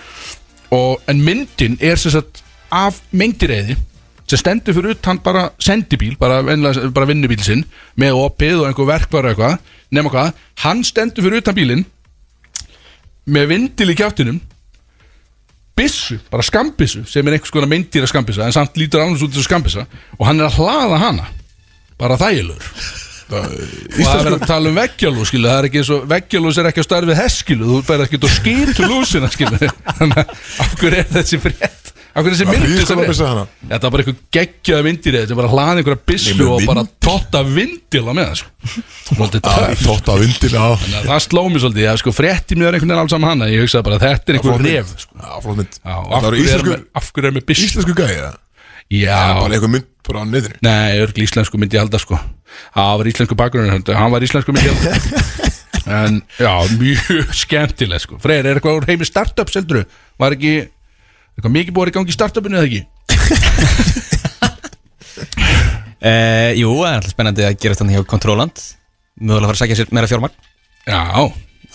og, en myndin er sem sagt af meindireiði sem stendur fyrir utan bara sendibíl, bara, venjulega- bara vinnubíl sinn með opið og einhver verkvar eitthvað nema hvað, hann stendur fyrir utan bílinn með vindil í kjáttinum byssu, bara skambissu sem er einhvers konar meindýra skambissa en samt lítur annars út þessu skambissa og hann er að hlaða hana. Bara þægilegur og það er að tala um veggjalús skilu, það er ekki eins og veggjalús er ekki á starfið hess skilu, þú færð ekki að skýtu lúsina skilu, þannig að hverju er þessi frétt, er þessi Það mynd býður þessi svona að frétt? bissa hana. Þetta var bara eitthvað geggjaða vindir sem bara hlaði einhverja með og bara totta vindila með það sko. Svolítið Já, töff. þótt að vindil á Þannig að það sló mér svolítið, sko frétti mér einhvern veginn alls saman hana, ég hugsaði bara þetta er einhver ref sko. Af hverju er með- byssu? Íslensku gæði Já, Bara einhver mynd bara á netinu Nei, örgl íslensku myndi ég halda sko. Það var íslensku bakgrunn Hann var íslensku myndi ég halda. En já, mjög skemmtileg Freyr, er eitthvað úr heimi startup seldur Var ekki eitthvað mikið búið í gangi í startupinu eða ekki? uh, Jú, það er alltaf spennandi að gera þannig hjá Controland. Mögulega að fara að sækja sér meira fjármagn. Já,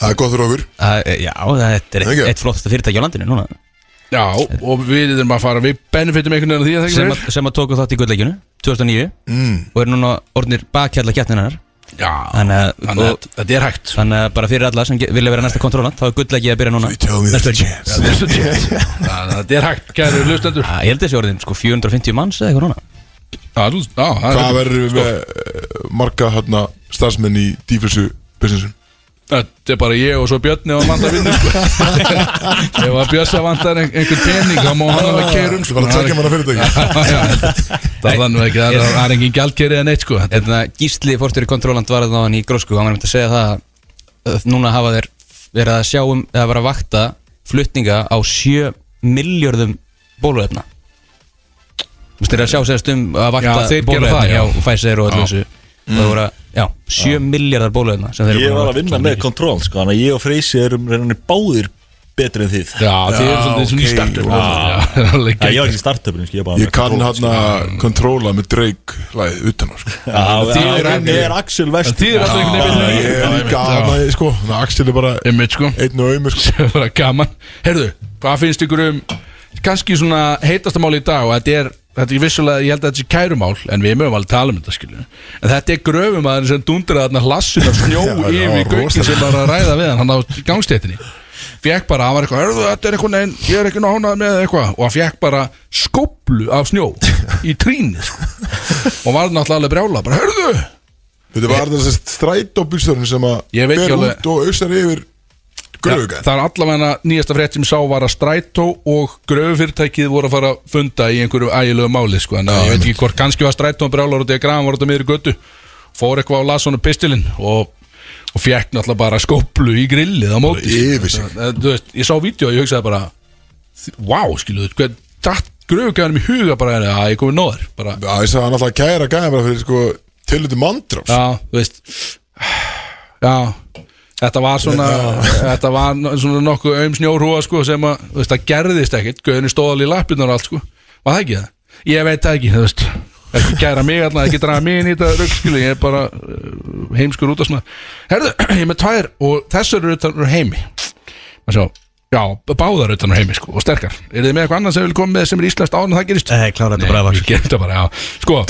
Það er gott fyrir okkur. Uh, Já, þetta er Ekki? eitt, eitt flottasta fyrirtæki á landinu núna. Já Og við erum að fara Við benefitum einhvern veginn á því að það sem, ekki að, sem að tóku þátt í gullleikinu 2009 mm. og er núna orðnir bakhjalla kjarninar Já, Þannig að- þannig og- að þetta er hægt. Þannig að bara fyrir alla sem vilja vera næsta Controland þá er gullleiki að byrja núna. Þetta er hægt, kæru hlustendur. Ah, Ég held þessi orðin sko 450 manns eða eitthvað núna. Hvað verður við með eh, marga hérna starfsmenn í dýflissu businessin? Þetta er bara ég og svo Björni og Amanda vinnu sko. Ef að Björsa vantar ein, einhver pening þá má hann alveg um Já, já, Það er þannig ekki, það er, er engin gjaldkerið en eitt sko. Þetta Þetta gísli fórstjóri Controland var það á hann í grósku. Og hann var einmitt að segja það að núna hafa þeir verið að sjá um eða vera að vakta flutninga á 7 miljörðum bóluefna. Þú veist þeir að sjá segast um að vakta bóluefna hjá Pfizer og öllu þessu. Og það voru að, já, 7 miljardar bóluefna sem þeir eru Ég var að vinna með kontról sko Þannig að ég og Freysi erum reyninni báðir betri en þið. Já, þið eru svolítið svona í er Já, ég var ekki í sko, ég kann hann að kontróla með Drake lagið utan á sko. Já, Þið er- er Axel Vest Þið eru allir einhvern Já, veginn er sko. Axel er bara sko. einn og auðmur Það er bara gaman. Herðu, hvað finnst ykkur um kannski svona heitasta mál í dag? Og þetta er, þetta er vissulega, ég held að þetta sé kærumál en við mögum alveg tala um þetta skilju en þetta er gröfumæður sem dundur þarna hlassin af snjó yfir rosalegt. sem var að ræða við hann hann á gangstéttinni fekk bara, hann var eitthvað, þetta er eitthvað neinn ég er ekki nánað með eitthvað og hann fekk bara skóplu af snjó í trínið sko. og var náttúrulega alveg brjála bara, hörðu Þetta var þessi strætóbílstörn sem að alveg- út og ausar yfir gröfugan Það er allavega nýjasta frétt sem sá var að Strætó og gröfufyrirtækið voru að fara að funda í einhverju ægilegu máli sko. en ég veit ekki hvort kannski var Strætó og brjálar og diagram var þetta miður í göttu fór eitthvað á lasonu pistilinn og, og fekk náttúrulega bara skóplu í grillið á móti. Það- þú veist, Ég sá vídeo og ég hugsaði bara wow, skilu, hvað datt gröfugæðanum í huga bara að ég komið nóður bara, Já, ég sagði að kæra gæða bara fyrir sko Þetta var svona Þetta var svona nokkuð aum snjórhúa sko sem að, þú veist, það gerðist ekkit Gauðin stóð alveg í lappirnar og allt sko. Var það ekki það? Ég veit það ekki, þú veist. Ekki gæra mig alltaf, ekki draga mig inn í þetta röggskilu Ég er bara uh, heimskur út af svona. Herðu, ég er með tvær og þessar eru utan úr heimi. Má sjá. Já, báðar utan úr heimi sko og sterkar. Er þið með eitthvað annað sem vil koma með sem er íslenskt áður en það gerist? Nei, klára þetta bara. Ég gerði þetta bara, já. Sko,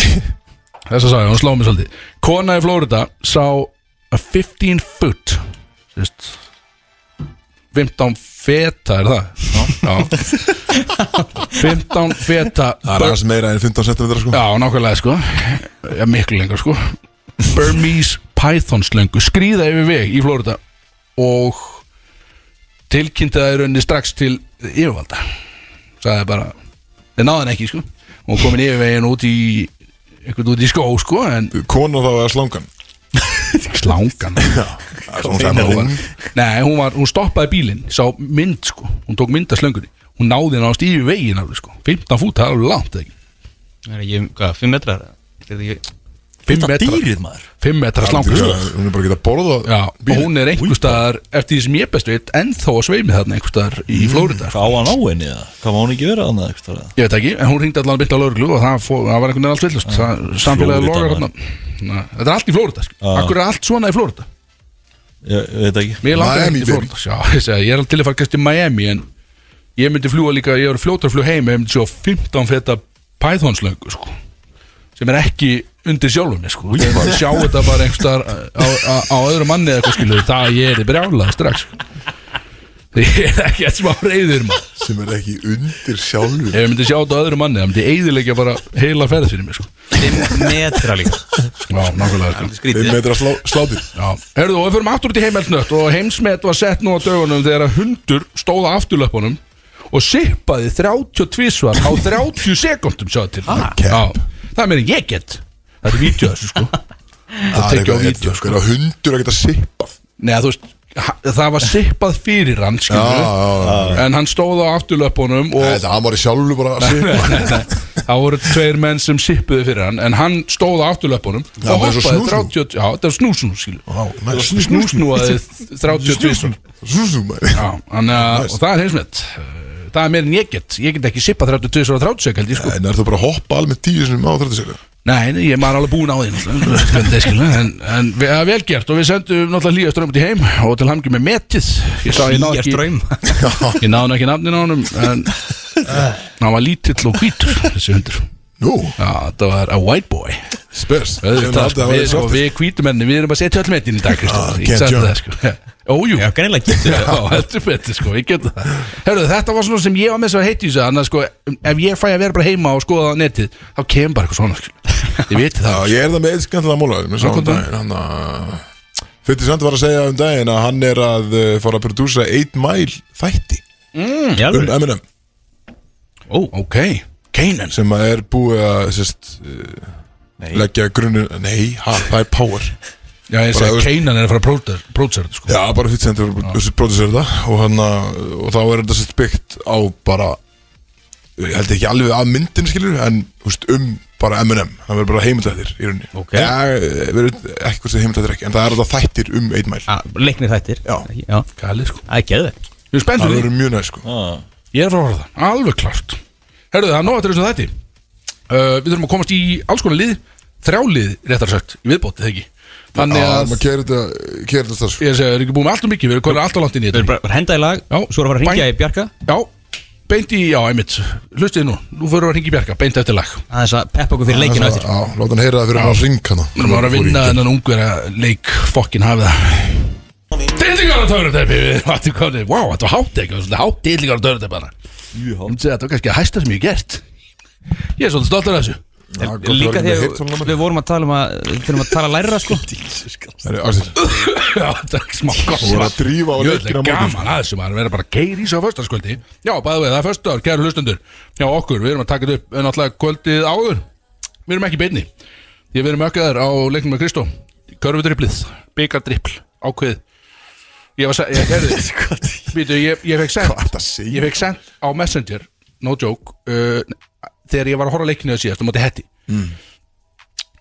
þess að sagði, hún sló mig svolítið. Kona í Flórida sá a 15 foot Sist 15 feta, er það? Já, 15 feta Það er aðeins meira en 15 cm sko. Já, nákvæmlega sko. Já, miklu lengur sko. Burmese python slöngu skrýða yfir veg í Flórida og í rauninni strax til yfirvalda. Sagði bara þeir náðu hann ekki sko. Og komin yfir veginn út í eitthvað út í skó sko en Kona þá er slangan? Slangan? Það það hún, Nei, hún, var, hún stoppaði bílinn sá mynd sko, hún tók mynd af slöngunni. Hún náði hann á stífi veginn alveg sko. 15 fút, það er alveg langt eða ekki? Það er ekki, hvað, 5 metrar? Er það ekki 5 Þetta metra, dýrið maður. 5 metra slanga sko. Hún er bara að geta borðað Já, og hún er einhver staðar eftir því sem ég best veit ennþá að sveimi þarna einhver staðar í Flórida sko. Hvað á hann á henni eða? Hvað má hann ekki vera eitthvað það? Ég veit ekki, en hún ringdi allan að byrja á lauruglu og það, fó, það var einhvern veginn allt villust. Samfélagið Flórída, logar hérna Þetta er allt í Flórida sko. Akkur er allt svona í Flórida Ég, ég veit ekki Miami, ekki í Flórida Já, ég, segi, ég er alveg til að fara kannski til Miami en ég myndi fljúa líka, ég er fljótar að fljúa heim ég myndi sjá 15 feta pythonslöngu sko, sem er ekki undir sjálfum mér sko. ég myndi sjá þetta bara einhverstaðar á, á, á öðru manni eða eitthvað skilu það ég er í brjálað strax sko. Ég er ekki að smá reyður maður. Sem er ekki undir sjálfur ef ég myndi sjá þetta á öðru manni það myndi eiðilegja bara heila ferð fyrir mig sko. 5 metra líka. Já, nákvæmlega sko. 5 Skrítið. Metra slá, slátir Já, herðu og við fyrir aftur út í heimelsnött og heimsmet var sett nú á dögunum þegar að hundur stóða afturlöpunum og sippaði 32 svar á 30 sekundum sjáðu til. Ah, Já, það er meira en ég get. Það er vídeo þessu sko. Það er tekja á eitthvað- vídeo sko, er að hundur að geta sippað Nei, þú veist, það var sippað fyrir hann Já, já, já. En hann stóð á afturlöpunum og Nei, Það var í sjálfur bara að sippa það voru tveir menn sem sippuði fyrir hann En hann stóð á afturlöpunum og hoppaði snúsnú. 30 Já, þetta var snúsnú næs. Snúsnúaði 32 svar Snúsnú maður. Já, hann, Nice. og það er heimsmet. Það er meira en ég get. Ég get ekki sippað 32 og 30 sekund sko. En er þú bara að hoppa alveg tíu sinum á 30 sekund Nei, ég maður alveg búin á því En, en við, er vel gert. Og við sendum náttúrulega hlýja strömmut í heim Og til hamngi með metið. Hlýja ströym Ég náði nú ekki nafnin á honum En hann var lítill og hvítur Þessi hundur Nú, Já, þetta var a white boy. Sko, við, sko, við erum að setja öll metin í dag. Ah, Ég can't sagði jump. það, sko. Ójú Já, greinilega getur Já, heldur betur sko, ég get það. Herru, þetta var svona sem ég var með svo að heiti í þessu Þannig að sko, ef ég fæ að vera bara heima og skoða netið Þá kemur bara eitthvað svona sko. Ég veit Já, það ég er það með eitt skemmtilega móla Mér sá um daginn Hann að Fyrir samt var að segja um daginn að hann er að uh, fara að prodúsa 8 Mile þætti. Já, um Eminem Ó, ok, Kanan sem að er búið að sérst, uh, leggja grunnur Nei, ha, það er Power. Já, ég Bara, segi þú veist- Kanan er að fara að pródusera þetta sko. Já, bara fyrir sendur að prodúsera þetta og, hann, að- og þá er þetta sérst byggt á bara ég held ekki alveg af myndin skilur en húst, um bara Eminem það verður bara heimildættir í rauninni. Ok. Já, verður ekki hvort sem heimildættir ekki en það er alltaf þættir um 8 Mile. Leiknir þættir. Já. Já, Kali sko. Það er geðvegt Ég er Það fyrir því. verður mjög næst sko. Ég er að fara að horfa á það, alveg klart Herðu, það er nóg eftir þessu þætti. Uh, Við þurfum að komast í alls konar lið. Þrjálið, réttar sagt, í viðbótið ekki? Þannig Já, að, maður keirir þetta Keirir þetta starf ég segi, við erum ekki búin með allt og mikið? Við erum konið alltaf langt inn í Við erum þetta bara að henda í lag Já. Svo erum við að fara að ringja í Bjarka. Já, beint í, já, einmitt. Hlustið nú, nú fyrir við að ringi Bjarka, beint eftir lag. Aðeins að peppa okkur fyrir leikinu eftir. Já, láta hann heyra það fyrir hann að ringa hana Við erum að vinna þennan ungverja leik Fokkin hafið það. Dillingar á törnutæpi wow, þetta var hátt ekki Þetta hátt dillingar á törnutæpi myndi segja, Þetta var kannski að hæsta sem ég gert. Ég er svolítið stoltur af þessu. Líka þegar við vorum að tala um að Við þurfum að tala lærra sko. Það er Axel Já, þetta er smá gott Þú voru að drífa á Jöfnlega leikina á morgun, gaman að þessu maður Verður bara að keiri í sig á föstaskvöldi Já, bæðu við, það er föstudagur, kæru hlustundur Já, okkur, við erum að taka þetta upp En náttúrulega kvöldið áður. Við erum ekki í beinni. Því að við erum ökkaðar á leiknum með Kristó. Körfudriplið, byggardripl, ákveð Ég var að ég, heyrðu, Býtu, ég, ég fekk að segja? Ég fekk sent á Messenger No joke uh, Þegar ég var að horfa leikinu það síðast á móti hetti Mm.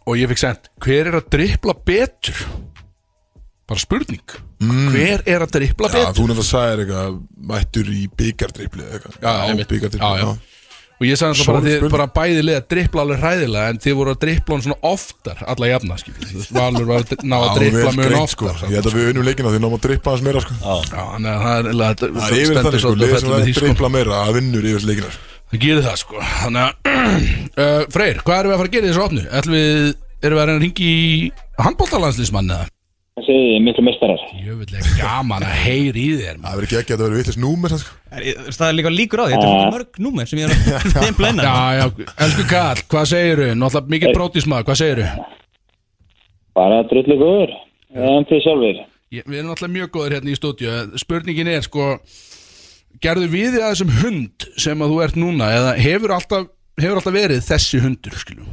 Og ég fekk sent Hver er að dripla betur? Bara spurning Hver er að dripla Mm. Já, betur? þú nefnir að sagði eitthvað Mættur í byggardripli eitthvað Já, einmitt. Og ég sagði bara að þið bara bæði liða dripla alveg hræðilega en þið voru að dripla hann svona oftar alla jafna, skiljið. Valur var að ná að dripla mjög oftar. sko. Ég held að við unnum leikina því náum að dripla hans meira sko. Já, þannig að það er yfir stendur þannig sko, að sem því, sko. dripla meira að vinnur yfir leikina Það gerir það, sko. Þannig að, uh, Freyr, hvað erum við að fara að gera í þessu opnu? Ætlum við, erum við að reyna að ringi í handbóltalandslismann eða? Það segir miklu mestarar. Jöfnlega gaman að heyri í þér, Það verður ekki ekki að það verður vitlis númer sko. Það er líka líkur á því Þetta er mörg númer sem ég er að þeim blenna Já, já, elsku Karl, hvað segiru? Náttúrulega mikið brótismað, hvað segiru? Bara drullu góður. En þið sjálfur. Við erum alltaf mjög góður hérna í stúdíu Spurningin er sko Gerðu við þig að þessum hund sem að þú ert núna eða hefur alltaf, hefur alltaf verið þessi hundur skilu?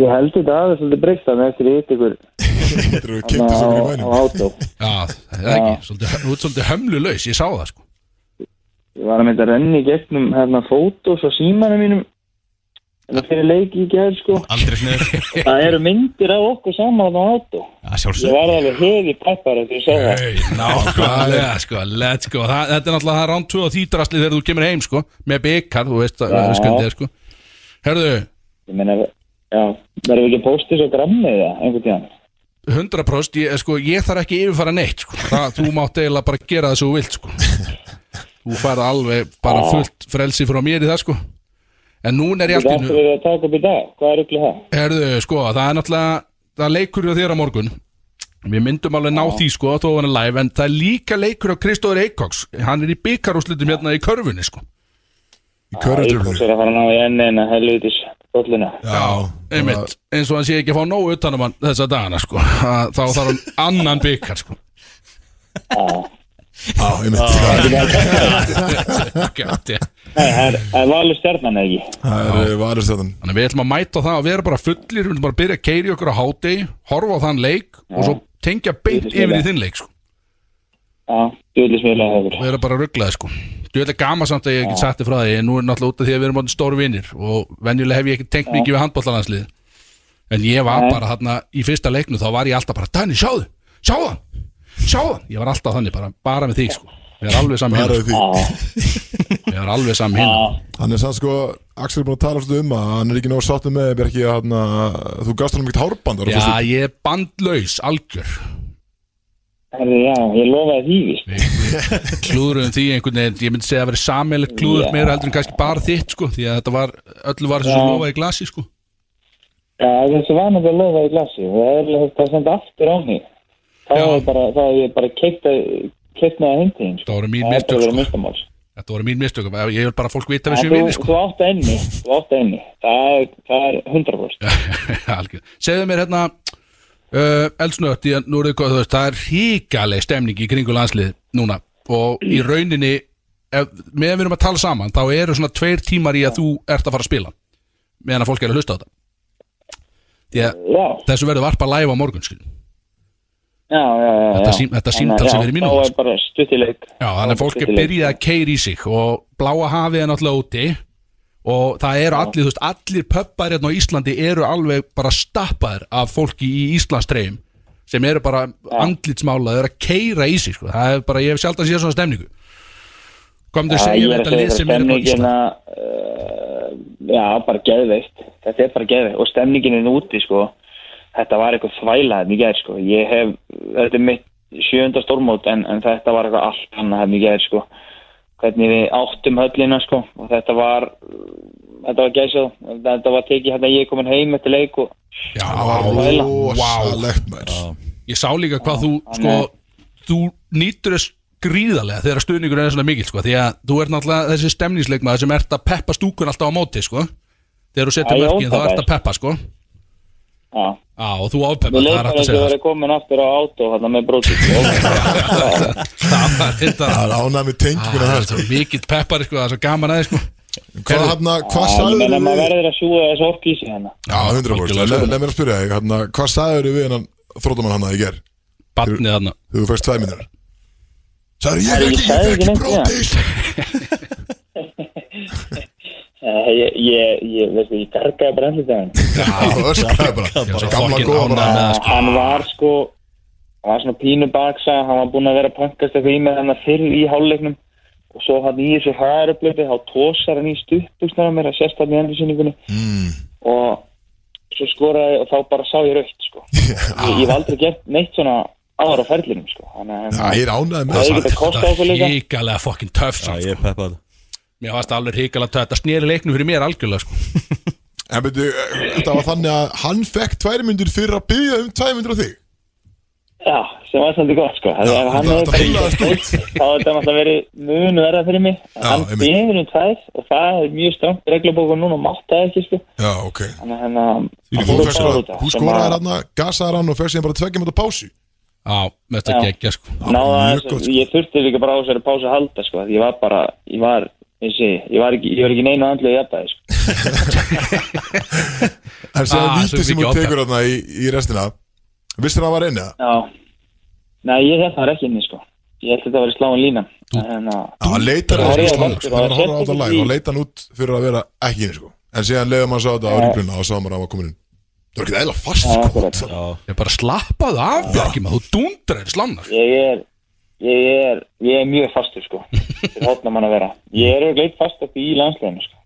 Ég held þetta aðeins svolítið breyst þannig eftir ég hitt ykkur. Þetta eru á, kynntu sem er í á mænum átó. Já, það er ekki svolítið, Þú ert svolítið hömlulaus, ég sá það sko. Ég var að mynda að renni í gegnum hérna fótos og símanum mínum. En fyrir leiki í gerð sko. Aldrei sniður. Það eru myndir af okkur saman á átó. Ég var alveg hefi peppar eftir ég sá það. Nákvæmlega sko, let's go. Það, Þetta er náttúrulega það rán 2 og þýtrasli þegar þú kemur heim sko Með byggar, þú veist að sko. Herðu, Ég meina, já, verður ekki að þessu á grammið eða einhvern tíðan? 100% ég, sko, ég þarf ekki yfirfara neitt sko. það, Þú mátt eiginlega bara gera það svo vilt sko Þú færð alveg bara fullt frelsi frá mér í það sko En núna er ég Þetta allt í ættum nú við að taka upp í dag. Hvað er ykkur það? Herðu, sko, það er náttúrulega Það er leikur hjá þér á morgun Við myndum alveg ná því, sko, þó hann er live En það er líka leikur á Kristóður Eikoks Hann er í byggarúslutum hérna í körfunni, sko Íkos er að fara að ná í enni en að helvitis bollina. Já, Einmitt, eins og hann sé ekki að fá nógu utan um hann þessa dagana, sko. Þá þarf hann annan byggar, sko. Já, einmitt. Það er, valur stjarnan eða ekki. Það er varistjáttan Þannig að við ætlum að mæta það að vera bara fullir Við ætlum bara að byrja að keiri okkur á hádegi Horfa á þann leik og svo tengja beint yfir í þinn leik, sko. Já, djúðlis mjög hefur. og vera bara rugglaði sko Þú veit að gama samt að ég hef ekki sagt þið frá því en nú er náttúrulega út af því að við erum átta stóru vinnir og venjulega hef ég ekki tengt mikið við handbóllananslið en ég var Nei. bara þarna í fyrsta leiknu þá var ég alltaf bara Danni, sjáðu, sjáðu hann sjáðu hann, ég var alltaf þannig bara, bara með þig sko. Ég er alveg saman Það hinn er því. Ég er alveg saman hinn Hann er sann sko Axel er búin að tala svolítið um að hann er ekki nóg sáttum með hann Þú gafst hann um ekkert hárband já, ég er bandlaus, algjör já, ég lofaði því, klúðurum því einhvern veginn ég myndi segja að vera sammeilegt klúður meira heldur en kannski bara þitt sko því að þetta var, öllu var þessu lofa í glasi sko Já, þessu var náttúrulega lofa í glassi og það er það sendi aftur á mig. Það Já. er bara, það er ég bara keitt með hindi eins. Það voru mín Það mistök, sko. Þetta voru mín mistök Ég vil bara fólk vita við séum vinni sko þú átt að enni. Það er, það er 100%. Algjör. Segðu mér hérna uh, Elsnött, ég, nú er þið hvað þú veist Það er ríkaleg stemning í kringu landslið Núna. Og í rauninni ef, Meðan við erum að tala saman Þá eru svona tveir tímar í að þú ert að fara að spila Meðan að fólk er að hlusta á þetta. Að þessu verður varpa live á morgun skil. já, já. já Þetta sím- þetta símtal að, sem er í mínútu, Þá sko. í þannig að fólk er byrjað að keira í sig og bláa hafið er náttúrulega úti og það eru allir, þú veist, allir pöppar hérna á Íslandi eru alveg bara stappaðir af fólki í Íslandstreyjum sem eru bara andlitsmála, þau eru að keira í sig sko. það er bara, ég hef sjálf að sé svona stemningu. Hvað myndir Já, segja að þetta lið það sem er á stemningina Ísland uh, Já, bara geðveikt. Þetta er bara geðveikt. Og stemningin er úti sko. Þetta var eitthvað þvæla hérna í gær sko. Ég hef, þetta er mitt sjönda stórmót en, en þetta var eitthvað allt annað hérna í gær sko Hvernig við áttum höllina sko. Og þetta var Þetta var gæsað, þetta var tekið hérna ég er komin heim eftir leik og Já, Það var Þvæla. rosalegt maður. Ég sá líka hvað þú sko, þú nýtur þess gríðarlega þegar stuðningur er svona mikil sko, því að þú ert náttúrulega þessi stemningsleikmaður sem ert að peppa stúkun alltaf á móti sko. þegar þú setur mörkin þá ert að peppa sko. Já, Já, og þú við það er leikar hægt að eins og segja. verið komin aftur á átó hérna með brótið sko. það Það er ánæg með tenginguna það það er sko. svo mikill peppar sko, það er svo gaman aðeins sko. Hvað, hérna, hvað ég sagður meina maður við verður að sjúga þessu ork í sig hérna. Já, 100% Algjörlega, Le- sko. Leð mér að spyrja þig, hérna, hvað sagður við hennan þróttamann hann að ég ger Barnið þarna. Þegar þú fæst tvæ minnur Sagður ég Herri, ekki, ég sagði ég ekki fekk neitt, brótis Eh, Ég, ég, ég, veistu, ég gargaði bara daginn Já, öskraði bara. Gamla góða það, sko. Hann var sko Hann var svona pínu baksa Hann var búinn að vera pankast eitthvað í með hann fyrr í hálfleiknum. Og svo hann í þessu hæðarupplöfi Þá tósar hann í stuppbústana mér að sérst hann í endursynningunni mm. Og svo skoraði Og þá bara sá ég raukt sko. Ég, ég hef aldrei gert neitt svona ára á ferlinum sko. Þannig Já, að ég er ánægð með Það er það ekki að kosta okkur líka Mér varst alveg híkalega töff. Þetta snýri leiknum fyrir mér algjörlega sko. En byrju, þetta var þannig að hann fekk tvær myndir fyrir að byggja um tvær myndir á þig? Já, sem var svolítið gott sko. Já, hann þetta- þetta Þá hefði þetta náttúrulega verið mun verða fyrir mig. Já, Hann bíður um tvær Og það er mjög strangt reglubóku núna og mátt það ekki sko. Já, ok. Þannig að hérna Þú fór að, út þú sem skoraði að- hann gasaði hann og fyrst síðan bara tveggjum þetta pásu. Já, mest Já. ekki ekki sko. Að sko. ég þurfti líka bara á þessari pásu að halda sko Ég var bara, ég var Ég, sé, ég, var ekki, ég var ekki neina andlu í jafnvægi sko. Séðan Ah, vítið svo sem mikið hún tekur hann í, í restina. Vistir hann var einni það? Já. Nei, ég held það var ekki inni sko. Ég held þetta að vera sláin lína að Já, hann leitar Það að var ég það að sko, hann er að horfa á það þetta var live. Og leita hann út fyrir að vera ekki inni sko. En síðan leiðum hann sá þetta á rípluna og sá maður að hann var komin inn. Það var ekki eðla fast Já, sko. Ég bara slappaðu af Bjarki maður, þú dundrar slánar. Ég er Ég er, ég er mjög fastur sko. Fyrir hótna mann að vera. Ég er auðvitað fast í landsleginu sko.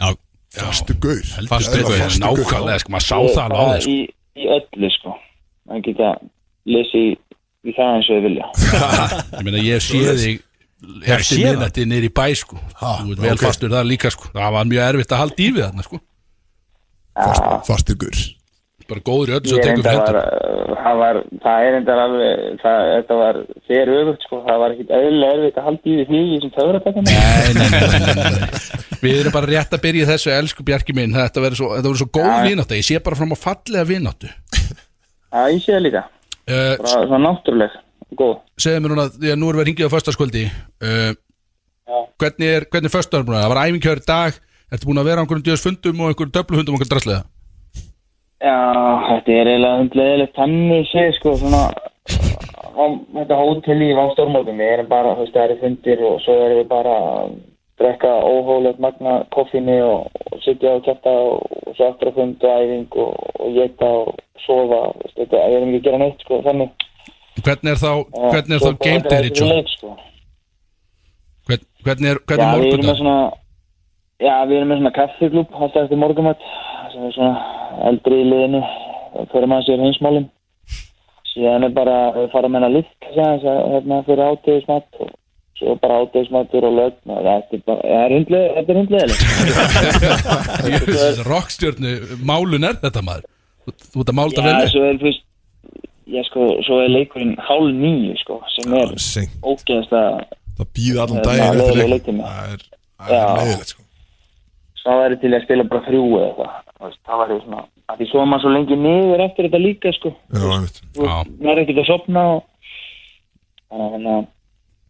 Já, Fastu gaur. Fastu gaur, nákvæmlega sko, maður sá það alveg sko. í, í öllu sko. Man geta lesið í, það eins og þið vilja. Ég meina, ég sé þig eftir minnati í bæ sko. Ha, Þú ert vel ok. fastur það líka sko. Það var mjög erfitt að halda í við þarna sko. Fastur- Fastur gaur Bara góður í öllu sem tekur fyrir hendur það var, það er reyndar alveg, það, þetta var þér öfugt sko, það var ekkit eðlilega erfitt að halda í því því nei, nei, nei, nei, nei. Við erum bara rétt að byrja þessu elsku Bjarki minn. Þetta verður svo, svo góð Já. vináttu. Ég sé bara fram á fallega vináttu. Já, ég sé það líka, uh, bara svona náttúruleg, góð. Segðu mér núna, því að nú erum við hringið á föstaskvöldi uh, Já. Hvernig er, hvernig er að Það var æfingkjör í dag. Ertu búin að vera á einhverjum djöðs fundum og einhverjum döfluhundum og einhverjum draslega Já, þetta er eiginlega hundleðilegt þannig sé sko, svona, á þetta hótel í Vástórmótum, við erum bara, þú veist, það eru fundir og svo erum við bara að drekka óhólegt magna koffinni og, og sitja og kæfta og, og svo aftur að funda æfing og, og geta og sofa, veist, þetta, erum ekki að gera neitt sko, þannig. Hvernig er þá, hvernig er þá game day er ritual sko. Hvern, Hvernig er, hvernig er svona Já, við erum með svona kaffiklúb alltaf eftir morgumat sem er svona eldri í liðinu fyrir maður sér hinsmálum síðan er bara, við fara með hennar lift hérna fyrir átegismat og svo bara átegismatur og lögn og þetta er er hundlega þetta er hundlega Jösses, rockstjörnu málun er þetta maður. Þú þú ert að mála þetta Já, vel. svo er fyrst Já, sko, svo er leikurinn hálf nýju, sko, sem er ógeðast að Það býða allan er daginn eftir leiðileg leik. leiktími. Það er er leiðilegt sko svo væri til að spila bara þrjú eða eitthvað. Það væri svona að því svo er maður svo lengi niður eftir þetta líka sko. Maður er ekkert að sopna og þannig að hérna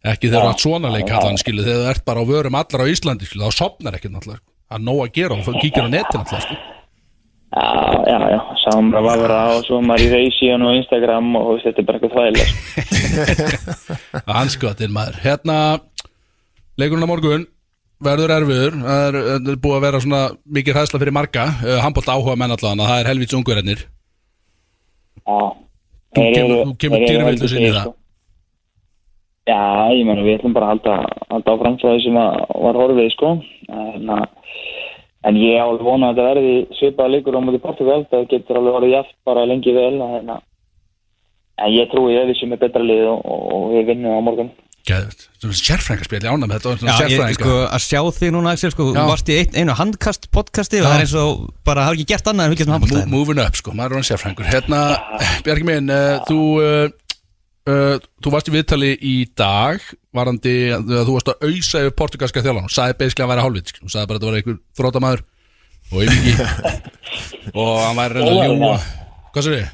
Ekki þegar átt svona leik allan skilu Þegar þú ert bara á vörum allar á Íslandi skilu Þá sopnar ekki náttúrulega sko. Það er nóg að gera og kíkir á netin náttúrulega sko. já, já, já, sáum bara að vera á og svo er maður í reysíun og Instagram og þetta er bara eitthvað þvægilega sko. Anskotin maður. Hérna, leikurinn á morgun Verður erfiður. Það er, það er búið að vera svona mikið hræðsla fyrir marga. Uh, Handbólt áhuga menn allan Það er helvits ungverðinir já, þú kemur, kemur í til, það. sko. Já, ég meina við ætlum bara að halda, halda áfram frá því sem var horfið sko. En, að, en ég á alveg vona að þetta verði svipaða leikur á mútið Portugal. Það getur alveg orðið jaft bara lengi vel en, en ég trúi að við sem er betra lið og, og við vinnum á morgun Svona sérfræðingarspil, ég ánægð með þetta Já, ég, sko, að sjá þig núna, Axel, sko, Já. þú varst í ein, einu handkast podcasti og það er eins og bara hafa ekki gert annað en fylgjast með Mo- handbóltaðin Moving up, sko, maður er hann sérfræðingur. Hérna, Bjarki minn, uh, þú uh, uh, Þú varst í viðtali í dag Varandi, uh, þú varst að ausa yfir portugalska þjálfan og sagði beislega að vera hálfvit Þú sagði bara að þetta var einhver þrótamaður Og yngi Og hann væri reyna að ljúa já. Hvað sér þið?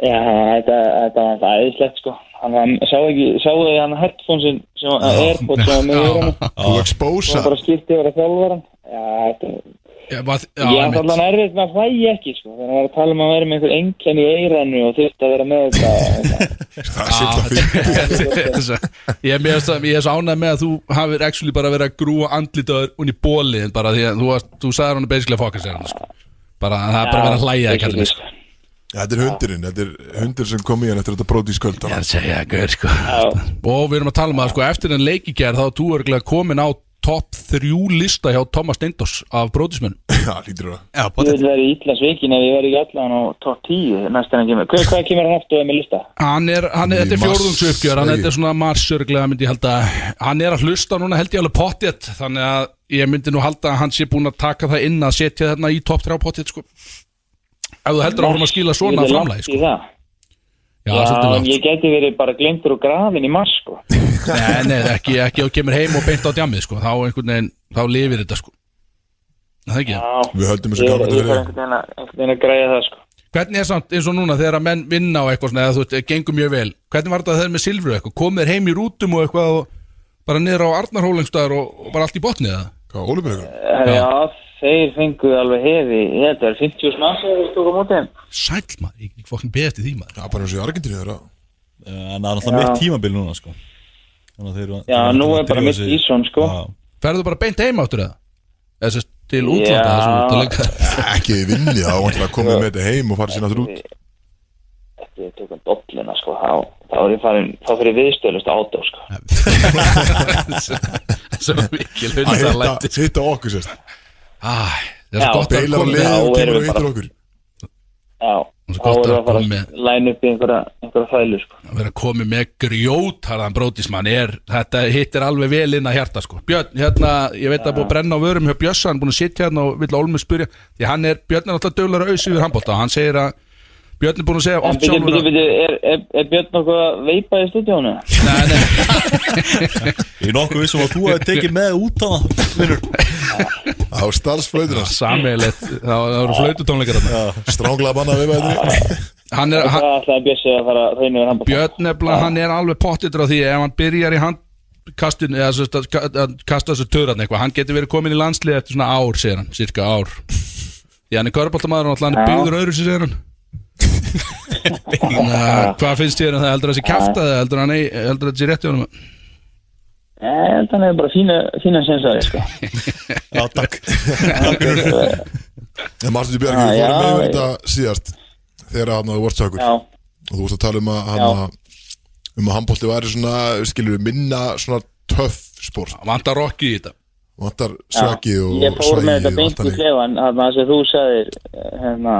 Já, þetta, þetta var það æðislegt sko hann var, sá ekki, sáu þið hann headphonesin sem var airpods sem var með hann Þú expósa og bara skipti yfir að var, já, Ég er einmitt. alltaf erfitt með að hlæja ekki sko. þegar maður er að tala um að vera með einhver enkenn í eiranu og þurft að vera með þetta Það það Ég er að er svo ánægð með að þú hafir actually bara verið að grúa andlitaður unni bóli bara því að þú, varst, þú sagði hann basically að fokka sér hann sko. bara það er bara verið að hlæja að kalla mig sko. Þetta er hundurinn, þetta er hundur sem kom í hann eftir þetta bróti í sköld Ég er að segja, gaur sko. Og við erum að tala um að sko eftir en leikigerð þá er þú örgulega komin á topp þrjú lista hjá Thomas Steindors af brótismenn Já, lítur það Já, Ég vil vera í illa svikin ef ég verði ekki allan á top 10 næst en að kemur. Hvað, hvað kemur hann aftur með lista? Hann er, hann er, þetta er fjórðungsuppgjör hann segi. þetta er svona mars örgulega myndi ég halda. Hann er að hlusta núna held ég alveg pottjett þannig að ég myndi nú halda að hann sé búin að taka það inn að setja þarna í topp þrjá pottjett sko ef þú heldur að vorum að skila svona í sko. Já, Já, langt ég geti verið bara glemtur og grafin í mars sko. Nei, nei, ekki, ekki þú kemur heim og beint á djamið sko þá einhvern veginn, þá lifir þetta sko Það er ekki það Já, Við höldum þessu gangandi ég þarf einhvern veginn að- græja það sko. Hvernig er samt eins og núna þegar að menn vinna á eitthvað svona eða þú veist, gengur mjög vel Hvernig var þetta þegar með Silfru eitthvað, komið þér heim í rútum og eitthvað og bara niður á Arnarhólengstæður og, og bara allt í botnið það Hvað, Ólubreikur? Já. Þeir fenguð alveg hefi. Það er 50 manns eða við stókum út Sæll maður, ég fokkin beðið eftir því maður. Já, bara eins og í Argentínu þeirra. En það er Já. mitt tímabil núna sko. Þannig að þeir eru- Já, nú er bara mitt ísson sko. Já. Ferðu bara beint heim áttur eða? Eða sérst til útlanda þú Ekki þið vinni, þá vantilega að koma með þetta heim og fara sér náttúr út Eftir við tökum dolluna sko, þá, þá er ég farin þá fyrir viðstöðlust átó sko. Svo mikil Að hundar hitta, læti hitta okkur sérst Æ, það er svo gott að að koma Já, og kemur og hittir bara- okkur Já, Það er þá gott erum við að að fara koma að með- læna upp í einhverja, einhverja þælu sko. að vera komið með grjótarðan brótismann er, þetta hittir alveg vel inn að hjarta sko. Björn, hérna, ég veit að búið að brenna á vörum hjá Bjössa, hann er búin að sitja hérna og vill Olmi spyrja, því hann er, Björn er alltaf dögulega að auðs yfir handbólta og hann segir að Björn er búin að segja oft sjálfur að er, er, er Björn nokkuð að veipa í stúdíónu? Nei, nei, Ég er nokkuð vissum að þú hefði tekið með út hana Vinnur Á starfsflöyðina sammeilegt það það eru flaututónleikar þarna. Stránglega banna við veðri Hann er, Það hann, ætlaði Bjössi að fara að reyna við handbólta. Björn nefnilega, hann er alveg pottitur á því ef hann byrjar í handkastinu eða svo að ka- að kasta þessu töðran eitthvað hann getur verið komin í landslið eftir svona ár segir hann, cirka ár. Því hann er körbóltamaður og alltaf hann er Já. byggður öðru sér segir hann hvað finnst þér um það? Heldur það sé kæfta það heldur hann ei- heldur það sé rétt í honum? Nei, þannig er bara fína, fína sensari sko. Já, takk. En Martin Björg, Ah, við fórum ég- þetta síðast Þegar hann vorst sökur Já, Og þú vorst að tala um að hann Um að handbólti væri svona, skilur við, minna Svona töff sport. Vantar rokki í þetta. Vantar svaki og Ég fór með þetta allt í klefan, það sem þú sagðir, hérna,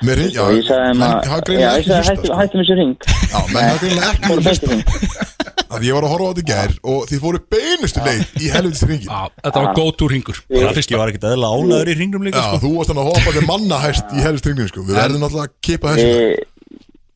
Mér hinn, já, ég sagði þeim að, ég hættum, þessu ring. Já, menn hafa greinilega ekki hlusta ring. að ég var að horfa á þetta í gær og þið fóru beinustu leið í helvitis ringin Já, þetta var góð túr hingur Rafki var ekkert eðla ánæður í ringnum líka Já, sko. þú varst hann að hoppa til manna hæst í helvitis ringin sko. Við verðum náttúrulega að kipa þessu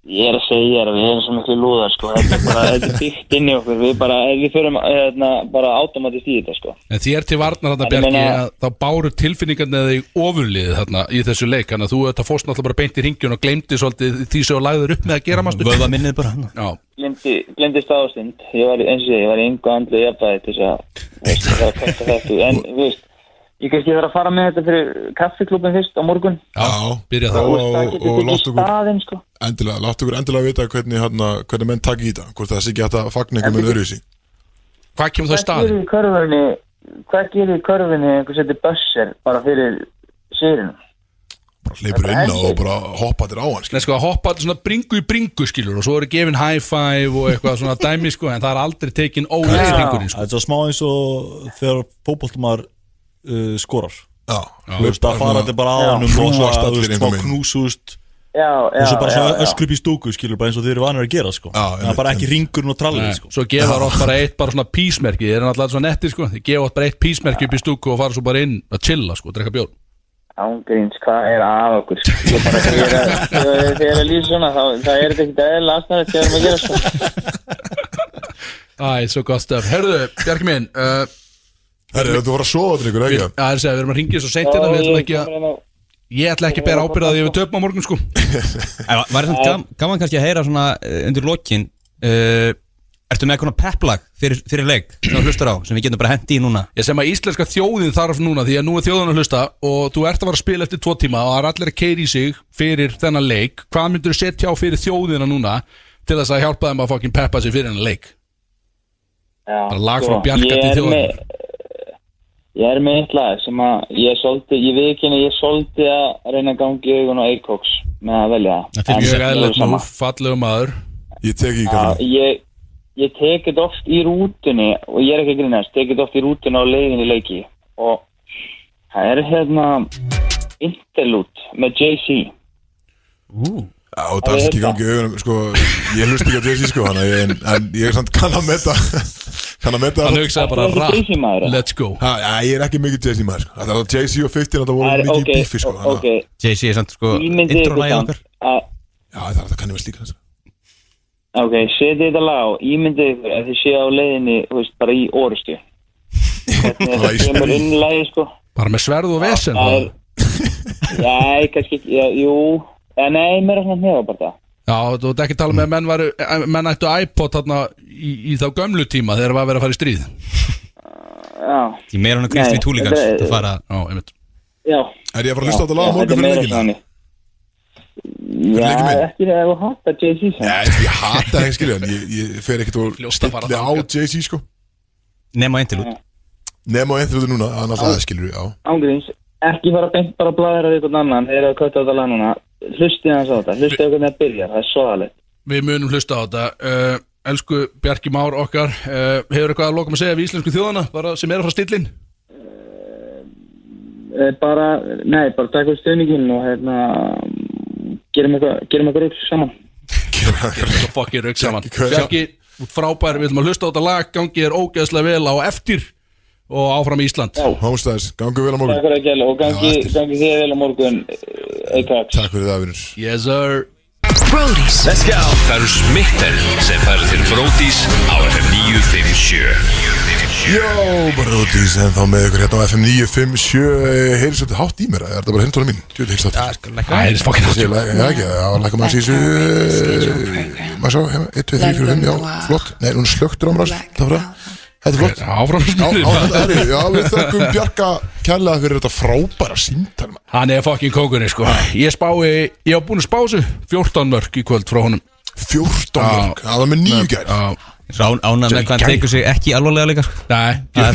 Ég, er að segja þér að við erum svo miklu lúðar, sko, þetta er bara, þetta er byggt inn í okkur, við bara, við förum, hérna, bara automatist í þetta, sko. En þér til varnar ég Bjarki meina- að þá báru tilfinningarnir eða í ofurliðið þarna í þessu leik. Þannig að þú þetta fórst náttúrulega bara beint í ringjun og glemdi svolítið því sem þú lagður upp með að gera maður Vöða minnið bara hann Já, Glemdi, glemdi staðastund, ég var, eins og ég, ég var í yngu andlu jafnvæði þess að, veist, það var að kvæta þetta, en, þú veist, ég kannski þarf að fara með þetta fyrir kaffiklubin fyrst á morgun, já, byrja það og- getur og tekið láttu okkur- sko. Endilega, láttu okkur endilega vita hvernig, hana, hvernig menn takk í þetta Hvort það sé ekki hægt að fagna einhver með öðru sig Hvað kemur það í Hvað staðin? gerir í körfunni, hvað gerir í körfunni einhver setið bösser bara fyrir sérinu? bara hleypur inn og bara hoppa þér á hann. Nei, sko, hoppa allir svona bringu í bringu skilur og svo eru gefin high five og eitthvað svona dæmi sko en það er aldrei tekin óleið ringurinn sko. Það er svo smá eins og þegar fótboltumar uh, skorar. Já, Þú veist að fara þetta bara á hann og smá veginn. knús þú veist, Já, já, og svo bara öskru upp í stúku skilur bara eins og þið eru vanir að gera sko. Já, það er bara ekki ringurinn og trallið Nei, sko. Svo gefa það bara eitt bara svona písmerki Þeir eru alltaf svona nettir sko. Þeir gefa oft bara eitt písmerki upp í stúku og fara svo bara inn að chilla sko, drekka bjórn Ángríns, hvað er að okkur? Ég bara þegar að lýsa svona, þá það er þetta ekkert eðla aðstæðan þegar maður gera svona. Æ, svo gott stöf Herðu, Bjarki minn uh, Herri, þú voru að sofa til ykkur, ekki? að, að segja, við erum að ringja svo seint hérna Við ætlum ekki að Ég ætla ekki að bera ábyrðað því við töpum á morgun sko. En var- gam, gaman kannski að heyra svona uh, undir lokin uh, Ertu með eitthvað pepplag fyrir, fyrir leik sem þú hlustar á, sem við getum bara hendi í núna? Ég sem að íslenska þjóðin þarf núna Því að nú er þjóðin að hlusta Og þú ert að fara að spila eftir tvo tíma Og það er allir að keiri í sig fyrir þennan leik. Hvað myndur þú setja á fyrir þjóðina núna Til þess að hjálpa þeim að fokkin peppa sig fyrir þennan leik Já, Bara lag sko, frá Bjarka ég er með- með eitt lag sem að ég solti, ég veit ekki ég solti að reyna að gangi augun á Eikoks með að velja. Það Mjög það er eðlilegt sama. múf, fallegu maður. Ég tek í Já, kallum ég, ég tek þetta oft í rútunni og ég er ekki að grínast, tek þetta oft í rútunni á leiðinni í leiki. Og það er hérna Interlude með Jay-Z. Já, og það er ekki í gangi í augunum, sko Ég hlust ekki að Jay-Z, sko ég, en, en ég er samt kann að metta Kann að Hann hugsaði bara rap, Jay-Z let's go. Ha, já, ég er ekki mikið Jay-Z maður, sko. Það er Jay-Z og 50, þetta voru Það er- mikið ok, í bífi, sko. Þannig að- ok, JC er samt sko ímyndið í ykkur Já, það er það kann ég vel líka þess Ok, setið þetta lag á, ímyndið ykkur að þið séu á leiðinni, veist, bara í í þetta kemur inn lagi, sko. Bara með sverð og vesen. Það já, kannski ekki, jú, ja, nei, mér er svona meða bara það. Já, þú ert ekki að tala með að menn, varu, menn ættu iPod þarna í, í þá gömlu tíma þegar það var að vera að fara í stríð. Já, Því meira hann að við túlíkans þetta fara Já, einmitt. Já. Er ég að fara að hlusta á þetta lag á Já, morgun fyrir svona. Já, ekki ef þú hata Jay-Z. Já, ég hata það ekki, skilja En ég, ég fer ekkert og að stilli á. Jay-Z, sko. Nefn á eintilút Nefn á einhverju núna, annars það skilur við, já Ángríns, ekki fara beint bara að við einhvern annan, þeir eru að. Hlustið hans á þetta, hlustið hvernig það byrjar, það er svoðalegt. Við munum hlusta á þetta uh, Elsku Bjarki Már okkar uh, Hefur eitthvað að lokum að segja við íslensku þjóðana bara sem er að fara stillin Eh, Bara, nei, bara takk fyrir stöðningin og hérna, gerum eitthvað, gerum eitthvað rugg saman. Svo fokkir rauk saman Bjarki, frábær, við ætlum að hlusta á þetta lag Gangi er ógeðslega vel á eftir Og áfram í Ísland. Hámstæðis, gangu vel á morgun. Takk fyrir að gæla og gangi, gangi þið vel á morgun Eikax Takk fyrir það, vinnur Yes sir. Brody's Let's go. Það eru smittar sem færa til Bródís á FM 957 Jó, Bróðís, en þá með ykkur hérna á FM 957 Heyrðu svolítið hátt í mér, er þetta bara hindóra mín? Tjóðu, heyrðu svolítið Æ, það er fokkin Það sé, já ekki, já, lækum að sísu Maður. sá, hérna, 1, 2, 3, 4, 5, já, flott. Nei, hún það var það Þetta er flott. Áfram Já, við þökkum Bjarka kærlega fyrir þetta frábæra síntal maður. Hann er fokkin kókurinn sko. Ég spái, ég hef búin að spá þessu 14 mörg í kvöld frá honum. 14 Já. mörg, það var með nýju gær. Já, Rán ánað með hvað hann tekur sig ekki alvarlega líka sko. nei Það er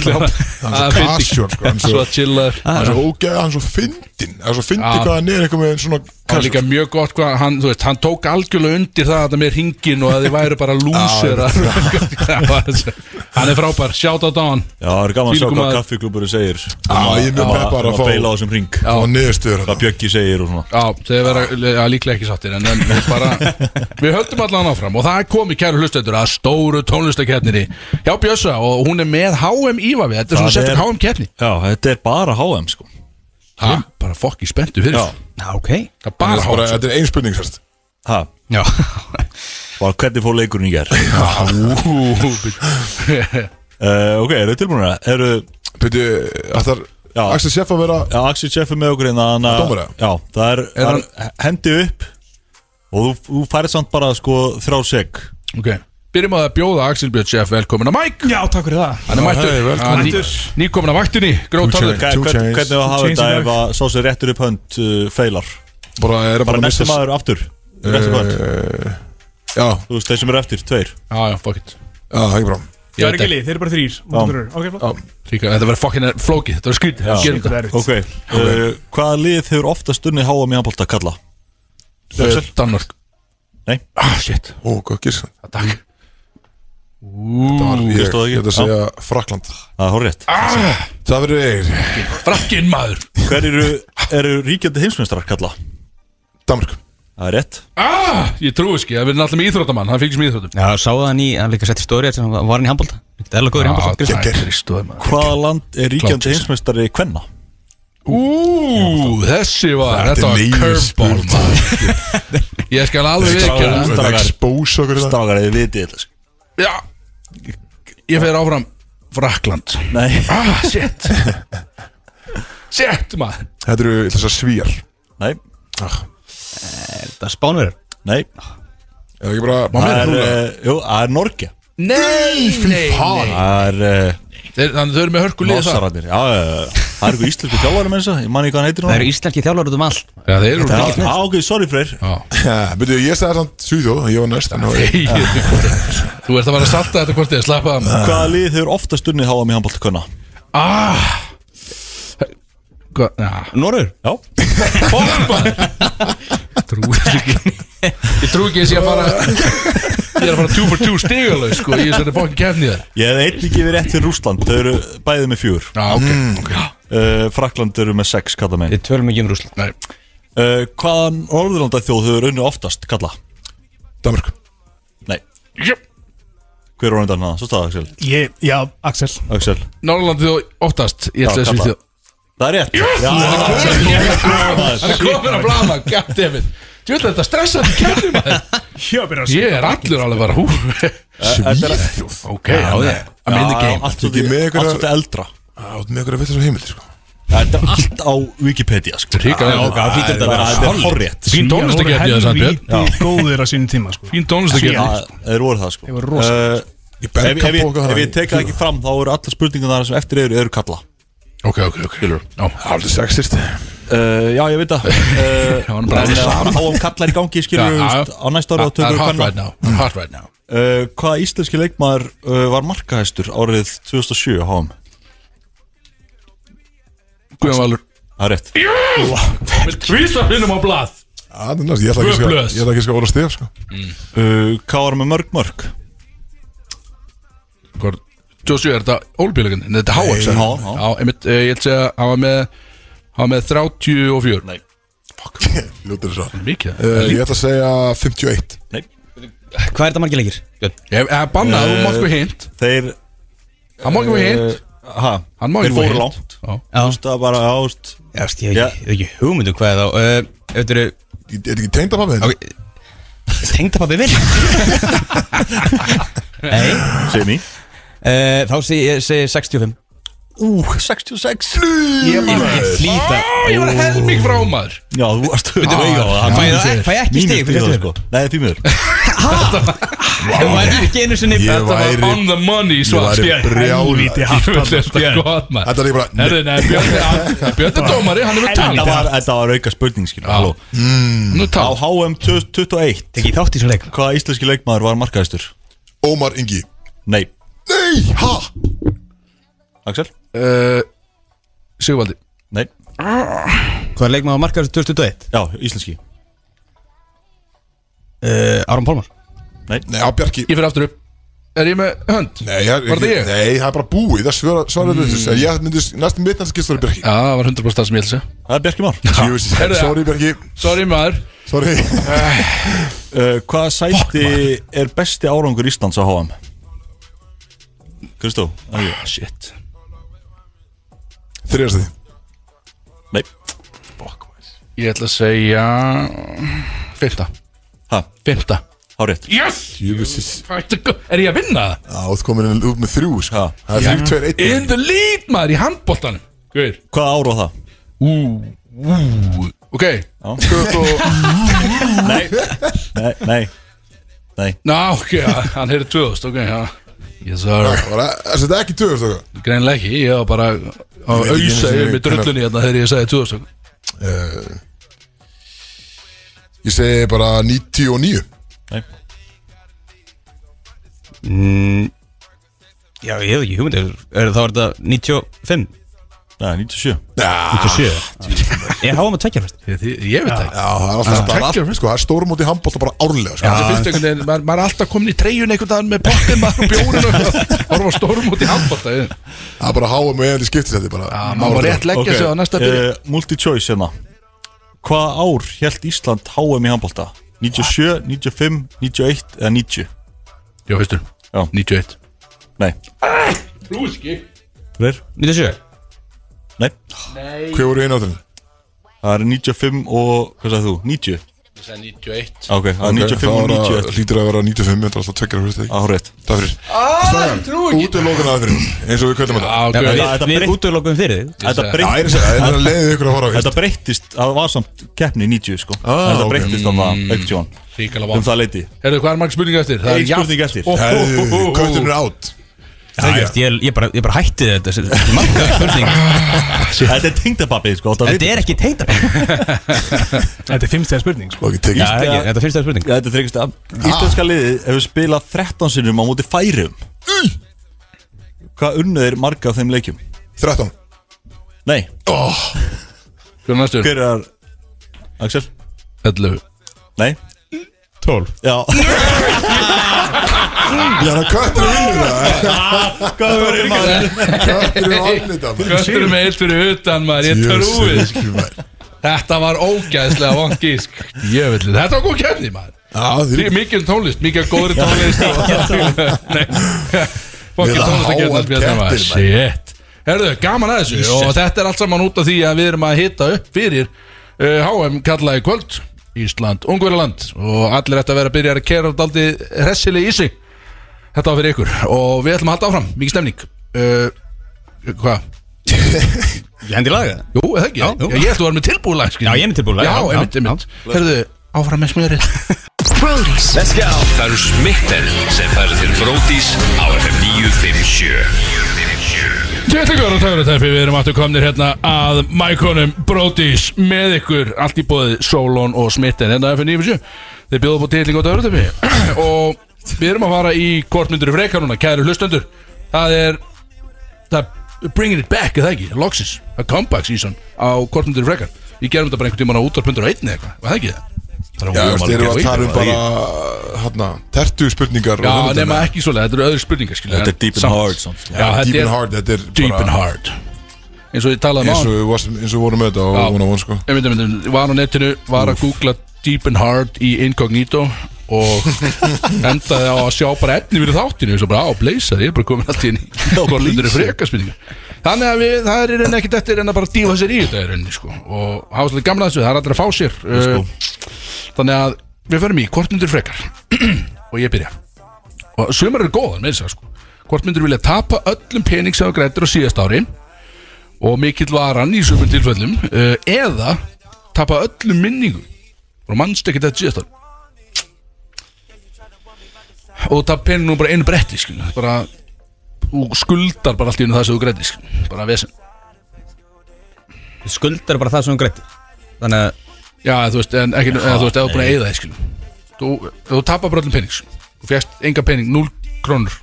það svo sko, er Svo chillar Hann er svo ógæð, hann er svo fyndin Það er svo fyndið Já. hvað hann er eitthvað með svona Það er líka mjög gott hvað hann, þú veist, hann tók algjörlega undir það að þetta með ringin og að þið væru bara lúsir Hann er frábær, shout out á hann. Já, það er gaman að sjá hvað kaffiklúburinn segir. Já, ég er mjög peppar að fá- beila á þessum ring Á niðurstöður Hvað Bjöggi segir og svona. Já, þeir vera ja, líklega ekki sattir en, en við bara, við höldum allan áfram. Og það er komið kæru hlustendur að stóru tónlistakeppninni hjá Bjössa og hún er með HM Íva við, þetta er svona Það er- HM keppni. Já, þetta er bara HM sko. Ha, bara fokki spenntu fyrir. Já. ok. Það er bara HM Þetta er ein spurning sérst Ha, Já, bara hvernig fór leikurinn í ger Já, uh, Ok, eru þið tilbúinir? Eru, Pötu, ætlar Já. Axel Sjeff að vera já, Axel Jeff er með okkur hérna þannig að- Dómari? Já, það er, Er það er hendi upp Og þú, þú færið samt bara sko þrjá seg ok Byrjum að bjóða Axel Björn Chef velkomin að Mike. Já, takk fyrir það. Hann er mættur. Hann er ný, nýkomin að vaktinni Grótarður Hvernig að hafa þetta ef að sá sér réttur upp hönd uh, feilar? Bara er Bara bara næstu missa maður aftur. Réttur upp hönd Eh, Já, Þú veist, þeir sem eru eftir, tveir. Já, já, fuck it. Já, það er ekki Ég Það er ekki lið, þeir eru bara þrýr. Ok, flott. Þetta verður fokkin flókið, þetta verður er erfitt. Ok, uh, hvaða lið hefur oftast stunni háa mjög handbólta að kalla? Eh, Danmörk. Nei. Ah, shit. Ó, hvað gísk Takk Það var ég, það ekki? ég ætla að segja Frakland Það er horrið ah, Það verður eigir Frakkin maður Hver eru, eru ríkjandi heimsmyndstar kalla? Danmörk Það er rétt ah, Ég trúi ekki, það verður náttúrulega með íþróttamann Hann fylgist með íþróttum Já, sáðu hann í, hann líka sett í stóri sem var hann í handbólta Það er alveg góður í það er maður Hvaða land er ríkjandi Klámsins. heimsmyndstari kvenna? Ú, þessi var Þetta er Þetta var curveball Ég skal alveg Það er þetta Strákar, þið vitið þetta sko. Já Ég fer áfram Frakland Nei. Ah, shit. Shit maður. Þetta eru, segja svíjar Nei. Það er spánverður Nei. Er ekki bara Má mér Það er, uh, jú, það er Norge. Nei, nei, nei Það er uh, Þeir, Þannig þau eru með hörku liðið það Nossararnir Já, já, já. það er eitthvað íslensku þjálfari með þess að Ég man ekki hvað hann heitir Það núna. eru íslenski þjálfur út um allt. Já, þeir eru Já, já, ok, sorry Freyr. Byrju, ég sagði samt Svíþjóð, ég var næst en Hey, Þú ert að vera að salta þetta hvort þið slappa það maður. Hvaða lið hefur oftast stunni háa mjög handbólta kvenna? Ah! Hvað, já. Norður? Já. Fokk maður Trúi þessu ekki Ég trúi ekki að ég sé að fara Ég er að fara 2 for 2 stigalög sko Ég er svona fokkin kefni þar. Ég hef einnig gefið rétt fyrir Rúsland Þau eru bæðið með fjúr Já, ok, ok. Uh, Frakland eru með sex kalla megin. Við tölum ekki um Rúsland Nei. Uh, Hvaðan orðurlanda þjóð hefur unni oftast kalla? Danmörk. Nei. Jöp. Hver er orðindan það? Svo staða Axel. Ég, já, Axel. Axel. Norrlandi þó oftast Ég ætla að kalla. svíþjóð Það er rétt. Já, Það er komin að blama Goddammit Þú ætla þetta stressandi kefni maður. Já, byrja að Ég er allur alveg bara Svíþjóð. Ok, já, já I'm in the game. Allt svolítið með allt eldra. Það er með ykkur að veit þessu heimildi sko. Þetta er allt á Wikipedia sko. Þetta er þetta er horrétt Fín tónlistakefni það Björn Helvíti góðir á sínum tíma sko. Fín tónlistakefni Já, þeir voru það sko Í Ef, ég- og okkar ef ég tek það ekki fram þá eru allar spurningar þar sem eftir eru, eru kalla. Ok, ok, ok. Skilur. Já, Aldrei sexist uh, Já, ég veit það. Sama. háum kallar í gangi skilur við, á næsta ára er tökur er right now. Uh, Hvaða íslenski leikmaður uh, var markahæstur árið 2007 á háum? Guðjón Valur. Það er rétt. Með tvísar finnum á blað. Það er næst, ég ætla ekki að voru stef sko. Uh, Hvað var með mörg mörg? Hvað Joshua, er þetta ólbíleikin? Nei, þetta er HM eh, ég ætla að segja Hann var með Hann var með 34 Nei. Ljótur svo Mikið. Uh, Ég ætla að segja 51 Nei. Hvað er þetta margir leikir? Ég hef bannað, þú mátt ekki hint. Þeir Hann má ekki vera hint. Ha? Hann má Þeir ekki vera fóru hint. langt. Já. Já, Þú veist það bara, já, þú veist. Ég hef ekki, ég hef ekki hugmynd um hvað er þá uh, Þetta eru Er þetta ekki tengda pappi þinn? okay. Tengdapappi vil Nei. Semi uh, Þá segi ég segi 65 Ú, 66 Ég hlýta Ég var helming frá maður. Já, þú varst Fæ ég- fæ ég ekki stig fyrir þetta? sko. Nei, því miður. Það var ekki einu sinni Ég Þetta var on the money Ég hattan vil þetta gott maður. Þetta er ekki bara Björn er- dómari, hann er með var, þetta var auka spurning, halló. Nú Á HM 2021 Tekki þátt í svo leik. Hvaða íslenski leikmaður var markaðistur? Ómar Ingi. Nei. Nei, ha? Axel? Uh, Sigvaldi Nei. Hvað er leikmaður markaður 2021? Já, íslenski. Uh, Aron Pálmar. Nei, á Bjarki. Ég fyrir aftur upp. Er ég með hönd? Nei, ég, Var þetta ég? Nei, það er bara búið. Það svara, svara mm. þessu. Ég myndi næstum mitnast að gista fyrir Bjarki. Já, það var 100% það sem ég ætla að segja. Það er Bjarki Már. Jú, Heyrðu, Sorry Bjarki. Sorry maður. Sorry. Uh, Hvaða sæti er besti árangur Íslands á HM? Kristó? Ah, Shit Þriðast því Nei. Ég ætla að segja Fymta Ha, Fymta á rétt. Yes! Jöfussis er ég að vinna það? Já, þú ert komin út með þrjú sko. Ha. Það er þrjú, tveir, einn. In the lead maður í handbóltanum Guður Hvaða ár var það? Ú Ú Ok. Skjótt og Nei. Nei, nei. Nei. Ná, ok, ja, hann heyrði 2000, ok, já Yes sir. Það- er ekki tvöður stóka Greinlega ekki, ég var bara ekki auðsa yfir með drullunni hérna þegar ég sagði 2000 uh, Ég segi bara 99 Nei. Mm, Já, ég hef ekki hugmyndir er, Þá er þetta 95 Nei, 97 97 Er háa með tvekjar fyrst Ég, veit það það er alltaf er sko, er út í handbólta bara árlega sko. Það finnst einhvern veginn, maður, maður er alltaf komin í treyjun einhvern veginn með pottin maður og í handbólta Já, Það er bara háa með skiptisætti bara. Maður var rétt leggja sig á næsta byrju uh, Multi-choice hérna. Hvaða ár held Ísland HM í handbólta? 97, 95, 91 eða 90? Já, veistu, Já. 91 Nei, Rúski Freyr? 97 Nei, Hver voru einu áttunni? það er 95 og, hvað sagði þú? 90? Ég sagði 91 Ok, það er 95 og 91 Hlýtur að vera 95, þetta er alltaf tveggjara fyrst ekki Á, rétt. Það fyrir. Stæðan, út í lókun aðeins eins og við kvöldum þetta. Við, útölokum fyrir þig. Þetta er breyttist að það er að leiðið ykkur að fara á Þetta breyttist, það var samt keppni í 90 sko. Ah, Þetta breyttist þarna, ekkert sjón Um það leiti Herðu, hvað er marg spurninga eftir? Það er jafnt. spurning eftir. Er átt Já, ég, ég, ég, bara, ég bara hætti þetta Þetta er marga spurning Þetta er sko Þetta er ekki teita Þetta er fimmstega spurning sko. Tekið Já, ekki, þetta er fyrsta spurning. Já, þetta er þryggst að Íslenska liðið hefur spilað 13 sinnum á móti færum Hvað unnuð er marga af þeim leikjum? 13 Nei, næstur? hver er Axel? 11 Nei 12 Já. Já, það kötturinn vinnur það Hvað verður maður? Kötturinn vinnur það Köttur með eitt fyrir utan maður. Ég trúi þess. Þetta var ógæðslega vant gísk. Jöfnli, þetta var góð kefni maður. Já, Því- því Mikið tónlist, mikið góðri tónlist Við tónlist að geta maður. Shit. Herðu, gaman að þessu. Og þetta er allt saman út af því að við erum að hita upp fyrir uh, HM kallaði kvöld Ísland, Ungverjaland. Og allir ætti að vera að byrja að kera daldi hressileg í sig. Þetta var fyrir ykkur. Og við ætlum að halda áfram, mikið stemning. Uh, Hvað? Ég hendi laga Jú, eða ekki? Já, jú. ég ætla að vera með tilbúlag Já, ég er með tilbúið lag, Já, já, einmitt, já, einmitt Herðu, áfram með smjörið. Let's go. Það eru Smitten sem færir til Bródís á FM 957 Tjóðlegur og töfratæfi, við erum aftur komnir hérna að mækonum Brodís með ykkur. Allt í bóði Solon og Smitten. Hérna FM 97 Þeir bjóðu på titling og töfratæfi og við erum að fara í kortmyndur í freka núna, kæru hlustendur. Það er, það er bringing it back, eða ekki, loksins. A comeback season á kortmyndur í freka Ég gerum þetta bara einhvern tímann á útvarpundur á einni eitthvað, það ekki það? Er erum við að tala um bara Hanna, tertu spurningar Já, og nema ekki svolega, þetta eru öðru spurningar Þetta er deep and hard, samt, sko. Deep er and hard, þetta er deep bara and hard. Eins og ég talaði um eins á og við varst- eins og við vorum með þetta og vona von sko. Ég myndi, myndi, var á netinu, var að googla Deep and Hard í Incognito og endaði á að sjá bara efni fyrir þáttinu og svo bara á bleysa ég er bara komin allt inn í korlundur í frekaspinninga þannig að við, það er ekkert eftir en að bara dífa sér í þetta í rauninni sko. Og hafa svolítið gamla þessu, það er allir að fá sér uh, þannig að við förum í hvort myndir frekar. Og ég byrja. Og sumar eru góðan með þess að sko. Hvort myndir vilja tapa öllum pening sem þú grættir á síðast ári og mikill varan í sumum tilfellum uh, eða tapa öllum minningum og mannst ekki þetta síðast ári? Og tapa peningum bara einu bretti skilju bara og skuldar bara allt í einu það sem þú grættir bara vesen. Skuldar bara það sem hún greitti Þannig að já þú veist en ekki eða, þú veist eða er búin að eyða það skilju þú, þú tapar bara öllum pening skilju. þú fjast enga pening 0 krónur.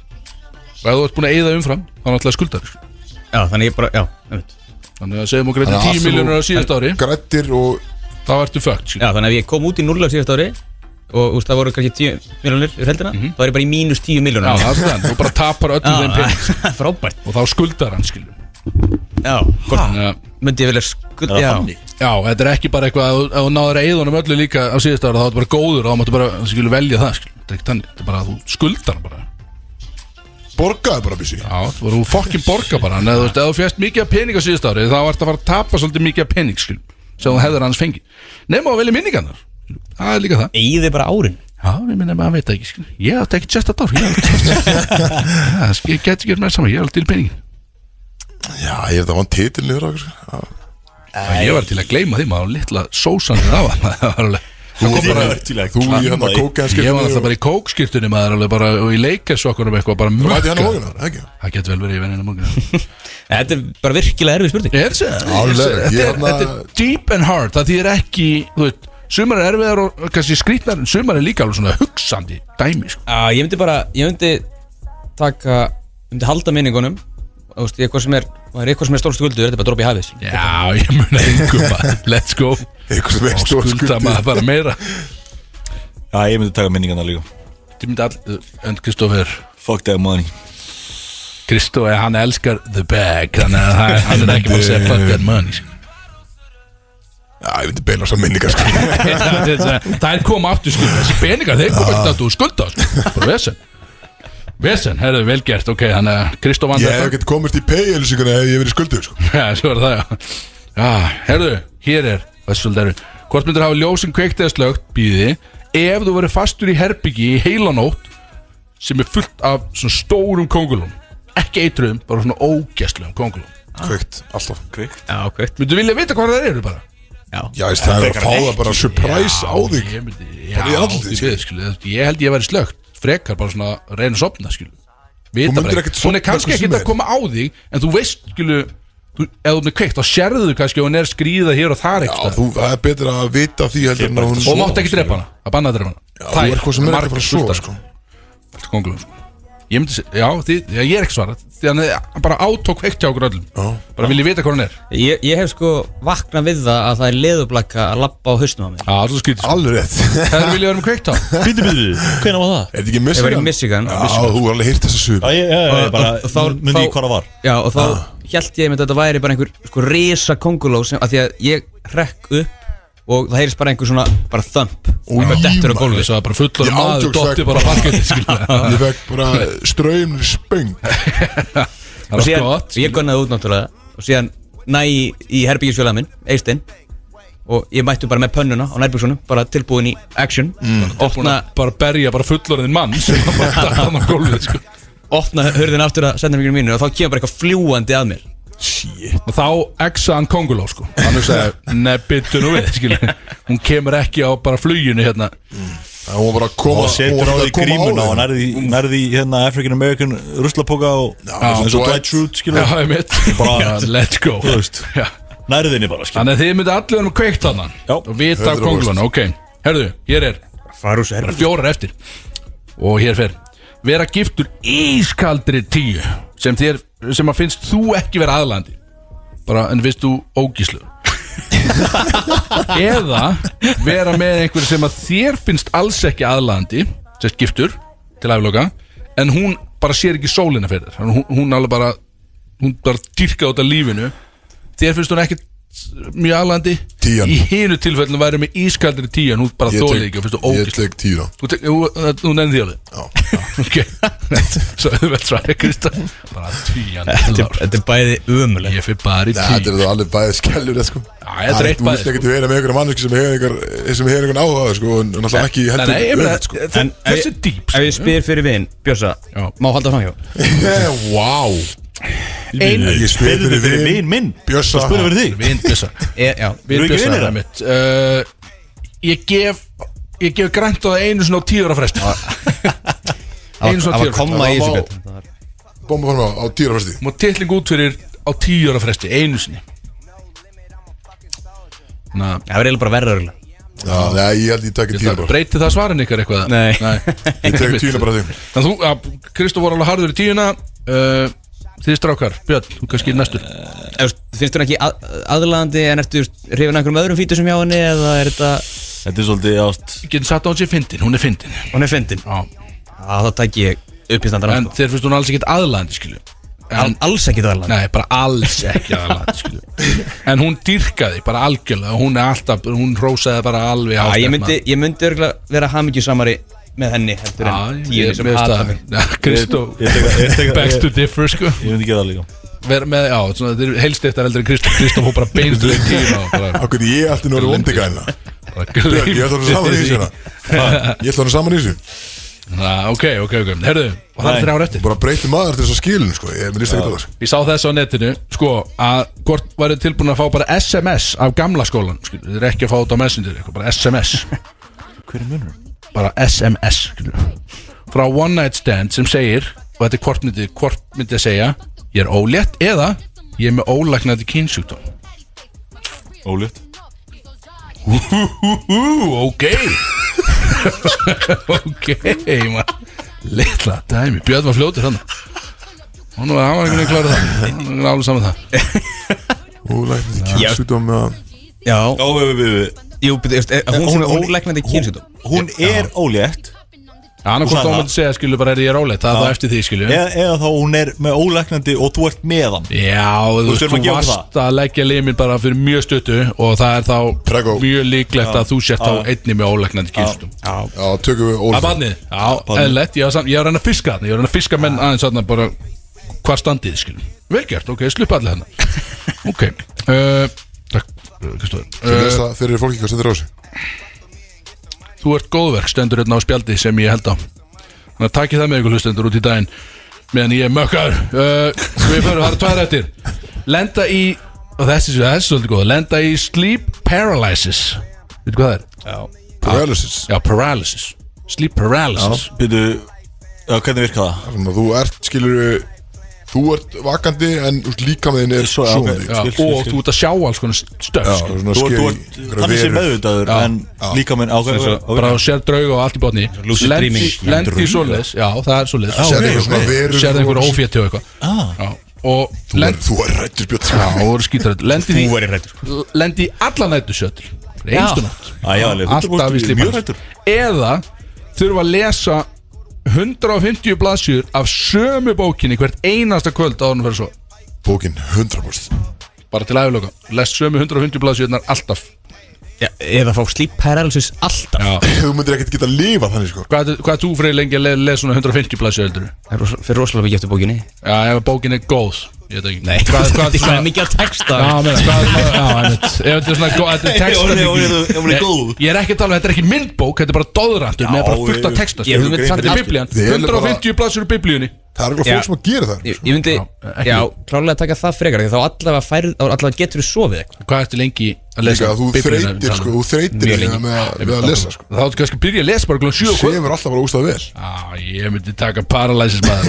Og ef þú ert búin að eyða umfram þá náttúrulega skuldar skilju. Já, þannig ég bara, já, einmitt. þannig að segjum þú grættir 10 miljónur á síðast ári. Grættir og þá ertu fucked skilju. Já, þannig að ef ég kom út í núllag síðast ári Og úst, það voru kannski 10 miljónir yfir heldina Þá er ég bara í mínus 10 miljónir já það er það. Þú bara tapar öllum þeim pening frábært. Og þá skuldar hann skilju Já, að myndi ég vilja skuld Það Já, Já, þetta er ekki bara eitthvað að þú- náður að eða honum öllu líka á síðust ára þá er þetta bara góður og þá máttu bara, skilur velja það skilur. þetta er ekki þannig, þetta er bara að þú skuldar hann bara. Borgaði bara bísi Já, þú voru fokkin borga bara. En ef þú veist, ef þú fjast mikið pening á síðust ári þá ert að fara að tapa svolítið mikið af pening skilur, sem þú hefður hans fengi nema að velja minningarnar. Það er líka það. Eyði bara árin? Já, ég minna maður veit það ekki skilur. ég átti ekki tjest að dár ég átti ég get ekki verið með saman, ég er alltaf til peningin Já, ég hef það vann titil niður á okkur sko. ég var til að gleyma því maður litla sósanir á hann það var alveg Þú, Þið bara, að þú í hann að kóka Ég var alltaf bara í kókskirtunni maður alveg bara og í leikersokkunum eitthvað bara Þú hann hókina, ekki? Það getur vel verið í venninni morgun Þetta er bara virkilega erfið spurning Er það? Alveg, Þetta ég er- hérna- þetta er deep and hard Það þýðir ekki, þú veit Sumar er erfiðar og kannski skrýtnar en Sumar er líka alveg svona hugsandi dæmi sko. Ég myndi bara, ég myndi taka myndi halda minningunum þú veist, eitthvað sem er, er eitthvað sem er stór skuldur þetta er bara að droppa í hafið. Já, ég mun að maður. Let's go. Eitthvað sem er Og stór skulda maður bara meira. Já, ég myndi taka minningarna líka. Þú myndi all En Kristoffer Fuck that money. Kristoffer, hann elskar the bag. Þannig að hann- hann er ekki bara að segja fuck that money. Já, ég myndi beina þessar minningar sko. Það er koma aftur skuld Þessi peningar, þeir koma ekki aftur skulda Bara vesen Vesen, herðu, vel gert, ok Þannig að Kristof vann Ég hef ekkert komist í pay-elisíkuna ef ég hef verið skulduð sko. Já, svo er það, já. Já, herðu, hér er Vessuldaru Hvort myndir hafa ljósin kveikt eða slögt Býði Ef þú verið fastur í herbyggi í heilanótt Sem er fullt af svona stórum kongulum Ekki eitruðum, bara svona ógæstlegum kongulum Kveikt, alltaf. Kveikt. Já, kveikt. Myndu vilja vita hvað það eru bara? Já, veist, það er að fá það bara surprise á þig. ég Já, ég, ég held ég væri slögt Frekar bara svona reyna að sopna skil Vita myndir bara ekkert ekki Hún er kannski ekki að koma á þig En þú veist skilu þú, Ef þú er kveikt þá sérðu þú kannski að Hún er skrýða hér og þar Já, ekki þú, það er betur að vita því heldur en að hún Og mátt ekki drepa hana. Að banna að drepa hana. Já, þú er að sofa sko. Allt kongulum sko Ég myndi segja, já, þið, já, ég er ekki svarað Því hann bara átók kveikt hjá okkur öllum. Já. Bara vil ég vita hvað hann er. Ég, ég hef sko vaknað við það að það er leðublakka að lappa á hausnum á mér. Já, það er svo skrítið sko. Alveg rétt. Það er vilja vera með kveikt á? Bíti, bíti, hvernig var það? Er þetta ekki Ég var í Michigan? Michigan Já, þú har alveg heyrt þessa sög Já, ég, ég, ég bara Og- þá- myndi þá- ég hvað það var. Já, og þá held ég með þetta væri bara einhver sko risa konguló sem, að því að ég hrekk upp og það heyrist bara einhver svona, bara þömp og eitthvað dettur á gólfið. Svo að bara fullor Ég maður ándjóks Dotti vegg bara. bara- skilja Ég fekk bara ströym spöng Það og er síðan, gott ég gunnaði út náttúrulega. Og síðan næ í, í herbyggisfjölaða minn, Eistinn og ég mættu bara með pönnuna á nærbyggsonum bara tilbúin í action. Búin opna, bara berja bara fullorðin mann sem bara datt hann á gólfið sko. opna hörðin aftur að senda mínu mínu og þá kemur bara eitthvað fljúandi að mér og þá exa hann konguló sko. hann er að segja, byttu nú við skilja. hún kemur ekki á bara fluginu hérna Það var bara að koma og setur á hún því að grímuna og þig. nærði nærði hérna African American ruslapoka og eins og Dwight Schrute mitt Bara- let's go Þú veist. Já. nærðinni bara skilur þannig að þið myndi allir vera með kveikt hann Já. og vita 100%. kongulónu, ok herðu, hér er fjórar eftir og hér fer vera giftur ískaldri tíu sem, þér, sem að finnst þú ekki vera aðlandi bara en finnst þú ógíslu. Eða vera með einhver sem að þér finnst alls ekki aðlandi sérst giftur til afloka en hún bara sér ekki sólina fyrir hún, hún alveg bara hún bara dyrka út af lífinu. Þér finnst hún ekki mjög aðlandi Tían. í hinu tilfellinu væri með ískaldri tíu en hún bara þólið ekki og finnst þú Ég tek tíu þá Þú, tek- þú, þú nefnir því alveg? Já. Ok, svo auðvelt svari Kristján. Bara tíjan Þetta er bæði umuleg Ég fyrir bara í Nei, Þetta er það alveg bæðið skellur sko. Þetta er eitt Þú bæði, vilt ekkert vera með einhverja manneski sem hefur einhver sem hefur einhvern áhuga sko, en náttúrulega ekki heldur sko. þe- Þessi er dýp Ef ég spyr fyrir vinn, Björsa, má halda framhjá? Vá. Einu Ég spyr spyrðu fyrir vin vin minn. Bjössa. Og spyrðu fyrir þig. Vin Bjössa. Já, Vin Eru ekki Bjössa það? Ég gef Ég gef grænt á það einu svona á tíu ára fresti. Einu svona á það tíu var ára komma Það í þessu Það var- Bomba fórum á, á dýrafæsti Má titling út fyrir á tíu ára fresti Einu sinni. Ná, Það verður eiginlega bara verður. Já, nei, ég held ég takki tíu bara. breyti það svarin ykkar eitthvað? Nei. Ég tek tíuna bara þig. En þú, að, Kristof var alveg harður í tíuna. Uh, Þið strákar, Björn, þú kannski er næstur. Ef þú veist, Finnst hún ekki að, aðlaðandi en ertu hrifin einhverjum öðrum fítur sem hjá henni eða er þetta, Þetta er svolítið ást. Ég geti satt á þessi fyndin, hún er fyndin. Hún er fyndin? Já. Þá tæk ég upp í standar En þér finnst hún alls ekkert aðlandi, skilju? Al, Alls ekki aðlaðandi? Nei, bara alls ekki aðlandi, skilju. En hún dyrkaði bara algjörlega Hún er alltaf, hún rósaði bara alveg Já, ég myndi, ég myndi örgulega vera hamingjusamari með henni heldur en tíunni sem hata mig. Já, Kristof Ég tek- ég tek- Back to differ, sko. Ég myndi gera það líka. Ver með, já, svona, þeir eru helst eftir eldri Kristof Kristof fór bara tíuna og bara, Akkur ég ætti nú að vera bara Björn, ég ætla að vera saman í þessu hérna. Ég ætla að vera saman í þessu. Na, ok, ok, ok. Herðu, og það er Nei. þrjár eftir. Bara breyti maður til þess að skilin sko. Ég ekki á það Ég sá þess á netinu, sko, að hvort væri tilbúin að fá bara SMS af gamla skólan, þið er ekki að fá þetta á Messenger, eitthvað, bara SMS Hver er munur? Bara SMS, frá One Night Stand sem segir og þetta er hvort myndi, hvort myndi að segja ég er ólétt eða ég er með ólæknandi kynsjúkdóm. Ólétt. Ok. Ok, Litla dæmi, Björn var fljótur hann Hann var hann var einhvern veginn klarið það. Hann var alveg saman það. Ólæknandi kynnsjúdóm með Já, Ó, við, við, við. Jú, veist, er- hún er Hún- ólæknandi kynsjúdóm Hún er ólétt. Hann sagði þá það. myndi segja skilu bara er ég rólegt Það er Já. það eftir því skilu eða, eða þá hún er með ólæknandi og þú ert með hann. Já, þú Þú að varst að leggja limin bara fyrir mjög stuttu og það er þá Prego. mjög líklegt að þú sért þá Já. einni með ólegnandi kynstum Já, Já, tökum við Það er Ólaf barnið, já, var sam- ég var að reyna að fiska þarna, ég var að reyna að fiska menn aðeins þarna bara hvað standið, skilum Vel gert, ok, Kristóður uh, lesa fyrir fólki hvað stendur á þessu? Þú ert góðverk, stendur hérna á spjaldi sem ég held á. Þannig að takið það með ykkur hlustendur út í daginn meðan ég er mökkar uh, Við fyrir, það eru tvær eftir. Lenda í, og þessi, er svolítið góð. Lenda í sleep paralysis. Veitu hvað það er? já. Paralysis. Já, paralysis. Sleep paralysis. Já, hvernig virka það? Þannig að þú ert, skilur Þú ert vakandi en þú veist, líkamæðin er Svo, skil, og þú ert að sjá alls konar stöf Já, skilur. svona Þú ert- þú skeri ert einhverjar þannig verur. meðvitaður en líka ákveð bara þú sér drauga og allt í botni. Lendi, svoleiðis. Já það er svona verur sérðu einhver og- ófétti og eitthvað. Ah. Þú er, þú er rættur björn. Já og voru skítar lendi Þú verið rættur lendi í alla nættu sjötur einstu nátt alltaf í 100% slípan. mjög hættur eða þurfa að lesa 150 blaðsjur af sömu bókinni hvert einasta kvöld á hann fyrir svo Bókin 100% bara til aðeins les sömu 150 blaðsjurnar alltaf. Já, Eða fá sleep paralysis alltaf. Já. Þú myndir ekkert geta að lifa þannig sko. Hvað, er- hvað þú fyrir lengi að le- lesa svona 150 blaðsjur heldur? Það er fyrir rosalega mikið eftir bókinni. Já, ef bókin er góð Ég veit ekki. Nei, það er mikið að texta. Já, meina, hvað? Já, einmitt. Ef þetta er svona góð, þetta er texta hún er- ef hún er góð. Ég er ekki að tala um, þetta er ekki myndbók Þetta er bara dóðrandur með bara fullt af ég- texta ég- sko. ég- Þetta er biblían. Þið eru bara- 150 blaðsjur úr biblíunni. Það er alveg Já. fólk sem að gera það Ég, ég myndi, já, klálega að taka það frekar því Þá allavega, færð, allavega getur þú sofið eitthvað. Hvað ertu lengi að Líka lesa að þú þreytir sko Þú þreytir lengi. með, að- með að lesa sko. Þá áttu kannski að byrja að lesa bara glóðan 7 og kvöld Sefur alltaf bara ústað vel. Já, ég myndi taka paralysis maður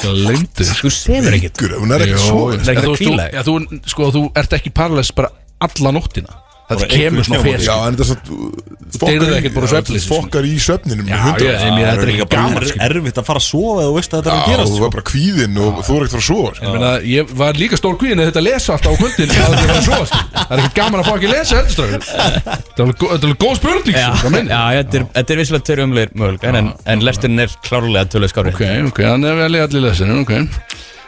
Glemdu Þú sefur ekkert. Ykkur, hún er ekki svo Það er ekkert þú, sko, þú ert ekki paralysis bara alla nóttina Þetta kemur svona fer Já, sko. en þetta er svona Deyrðu ekkert bara sko. Fokkar í svefninum Já, með ég, 100 ég, þetta er líka ekki gaman er- sko. erfitt að fara að sofa þú veist að þetta er að Já, gerast þú sko. er bara kvíðinn og þú er ekkert fara að sofa sko. Ég meina, ég var líka stór kvíðin að þetta lesa alltaf á kvöldin að þetta var svo, sko. Það er ekkert gaman að fá ekki lesa eldstráður Þetta er alveg er góð spurning, Já, sko, já þetta er, þetta er vissulega törru umlegir möguleika en, en lesturinn er klárlega töluð skári Ok, ok, hann er vel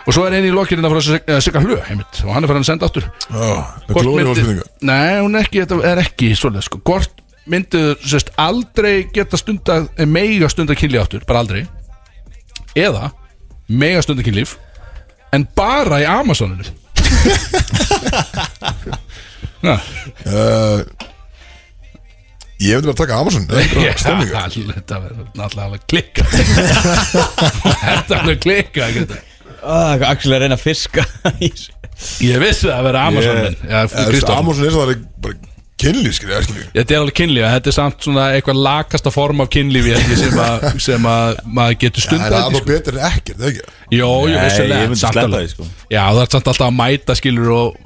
Og svo er eini í lokirinn að fara að sigga hlu, heimitt Og hann er farin að senda aftur. Já, það Hvort glóri á myndi- spurninga Nei, hún er ekki, þetta er ekki svolítið, sko. Hvort myndið, sérst, aldrei geta stunda eh, Mega stunda kynlíf aftur, bara aldrei Eða Mega stunda kynlíf En bara í Amazoninu? Já Uh, Ég myndi bara að taka Amazon Þetta verður náttúrulega klikka Þetta er alveg klikka ekki? ah, Axel er að reyna að fiska. Ég vissi það að vera Amazon Amazon er það bara kynlíf Þetta er alveg kynlíf Þetta er samt svona eitthvað lakasta form af ég, sem, að, sem að maður getur Það stundað er aðeins sko. betur en ekkert, eða ekki? Jó, jú, Nei, vissulega ég alveg. því, sko. Já, það er samt alltaf að mæta skilur og,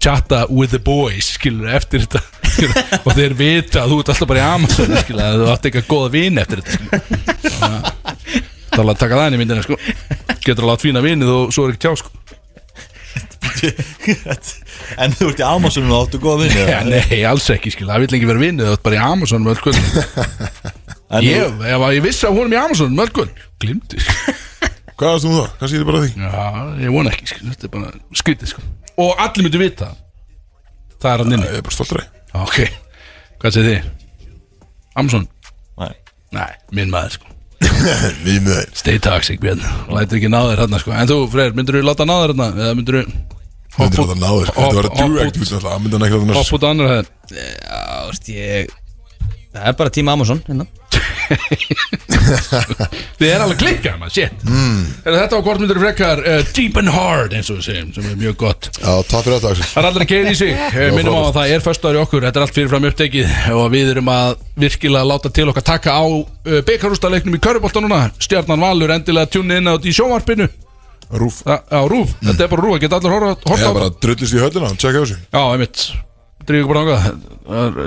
chatta with the boys skilur eftir þetta skilur, og þeir vita að þú ert alltaf bara í Amazon skilur, að þú átt eitthvað góða vini eftir þetta er alveg að taka það inn í myndina sko. Getur alveg að fína vinið og svo er ekki tjá sko. En þú ert í Amazonu og áttu góða vinni Já, nei, alls ekki skilur, það vil ekki vera vinið þú ert bara í Amazon með öll kvöld En Ég, að ég vissi að honum í Amazon með öll kvöld Glimti sko. Hvað varst þú það? Kannski er þetta bara því? Já, ég vona ekki skilur, þetta er bara skrítið sko. Og allir myndu vita það. Það er hann inni. Ég er bara stoltur Ok, hvað segir þið? Amazon? Nei. Nei, minn maður sko með þeir Stay toxic, Björn. Lætur ekki ná þér hérna sko. En þú, Freyr, myndur þú láta ná þér hérna? Eða myndur þú Þetta er þetta náður Þetta var að djúra ekkert út Það myndi hann ekki að Hopp út á annar hæðin Já, veist ég Það er bara tíma Amazon hérna. Þið er alveg klikkað maður, shit. Mm. Þetta var þú frekar uh, Deep and hard, eins og við segjum Sem er mjög gott. Já, takk fyrir þetta Það er aldrei að keira í sig. Eh, Minnum á að það er föstudagur í okkur. Þetta er allt fyrirfram upptekið Og við erum að virkilega láta til okkar taka á uh, Bekarústaleiknum í Körubolta núna. Stjarnan Valur endilega tjúni inn á þetta í sjónvarpinu. Rúf Á á Rúf, þetta er bara Rúf, það geta allir Ég horfa á er bara drullist í höllina Tjekka á þessu Já, einmitt Dríðu ekki bara ángað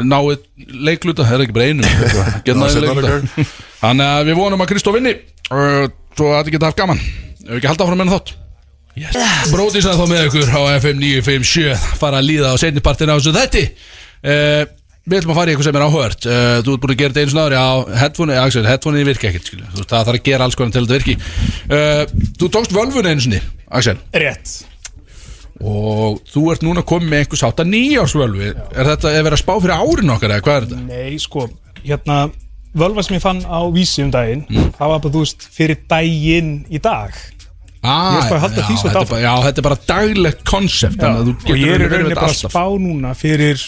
Náið leikluta, er það ekki bara einu Þannig að við vonum að Kristó vinni. Svo að þetta geta haft gaman. Ef við ekki halda áfram með þátt? Yes. Bróðis að þá með ykkur á FM 957 fara að líða á seinnipartin á þessu þetti uh, Við ætlum að fara í eitthvað sem er áhugavert. Uh, Þú ert búin að gera þetta einu snáður Já, headphone, Axel, headphone virka ekkert Það þarf að gera alls konar til að þetta virki. Uh, Þú tókst völvun einu sinni, Axel. Rétt Og þú ert núna komið með einhvers átta nýjársvölvi Er þetta að vera að spá fyrir árin okkar eða hvað er þetta? Nei, sko, hérna Völva sem ég fann á vísi um daginn Það var bara, þú veist, fyrir daginn í dag. Ah, Ég er bara að halda því svo bara- Já, þetta er bara daglegt konsept að og ég er rauninni bara að spá núna fyrir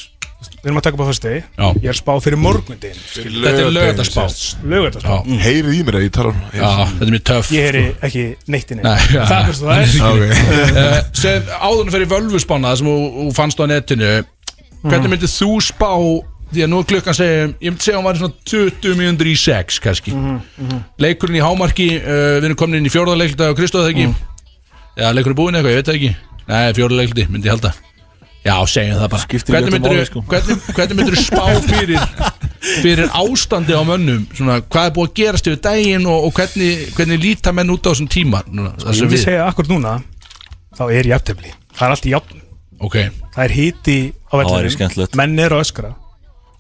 Við erum að taka upp á fyrstu degi Já. Ég er að spá fyrir morgundin Þetta er lögataspá Lögataspá Já, Heyrið í mér að ég tala já, þetta er mjög töff Ég heyri ekki neitt inn Nei, já. Það er svo það er sem áðurinn fyrir völvuspána sem þú, fannst á netinu hvernig myndið þú spá því að nú er klukkan segjum ég myndi segja að hún var svona 20 mínútur í 6 kannski. Leikurinn í hámarki uh, við erum komin inn í fjórðarleiklita og Kristóð það ekki? Já leikur er búinn eitthvað, ég veit það ekki. Nei fjórðarleikliti myndi ég halda já segjum það bara. Skiptir hvernig myndir máli, sko. hvernig, hvernig myndir spá fyrir fyrir ástandi á mönnum? Svona, hvað er búið að gerast yfir daginn og, og hvernig, hvernig líta menn út á þessum tíma? Núna, Ég þessum myndi við segja akkur núna Þá er jafntefli. Það er allt í jafn. Ok. Það er hiti á vellinum. Menn eru að öskra.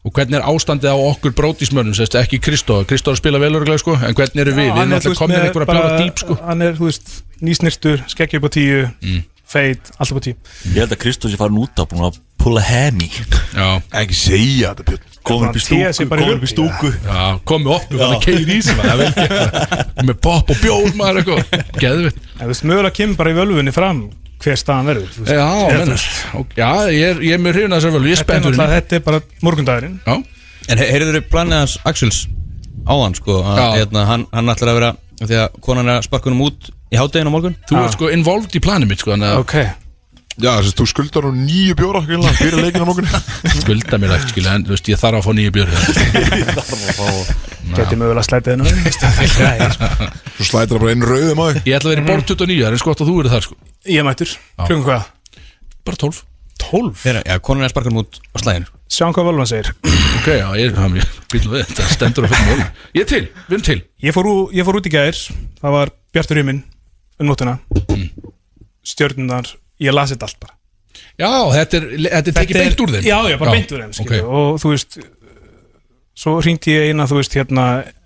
Og hvernig er ástandið á okkur brótismönnum? Sérst, ekki Kristóð, Kristóð spila vel örgulega sko en hvernig eru við, við erum alltaf komin einhver að bjóða dýp sko. Hann er, þú veist, nýsnirtur Skeggi upp á tíu. Mm. Feit, allt upp á tíu. Ég held að Kristós er farin út á búin að pulla hemi Já, Ekki segja þetta Björn. Komin upp í stúku bara í Komin upp í stúku. Já, komið okkur þannig að keir í sig maður, það er vel gert. Með pop og bjóð maður eitthvað, geðvitt En þú veist, mögulega kemur bara í völvunni fram Hver staðan verður. Já, Ég menn, veist. ok, já, ég er, ég er með hrifun að þessar vel, ég er Þetta er spenntur. náttúrulega, þetta er bara morgundagurinn. Já, En heyrður þau planið hans Axels áðan sko að, hérna, hann, hann ætlar að vera af Því að konan er að sparka honum út í hátteginu á morgun? Þú ert sko involved í planið mitt sko, þannig að Ok, Já, þess að þú skuldar nú nýju bjóra greinlega, fyrir leikina á morgun. Skulda mér ekkert skilja, en þú veist, ég þarf að fá nýju björn geti mögulega slætið hennu sko. Svo slætir það bara einu rauðum á þig Ég ætla að vera í borð 29, það er eins gott að þú verið þar sko. Ég er mættur, klukkan hvað? Bara 12 12 Þeirra, Já, konan er að sparka honum út á slæðinu. Sjáum hvað völvan segir. Ok, já, ég er hann bíl við, þetta stendur á fyrir mál Ég er til, við erum til. Ég fór, ú, ég fór út í gær. Það var bjartur himinn um nóttina Mm. Stjörnunar, ég las þetta allt bara Já, þetta er, þetta er tekið beint úr þeim Já, já, bara beint úr þeim ok. okay. Og þú veist Svo hringdi ég eina, þú veist, hérna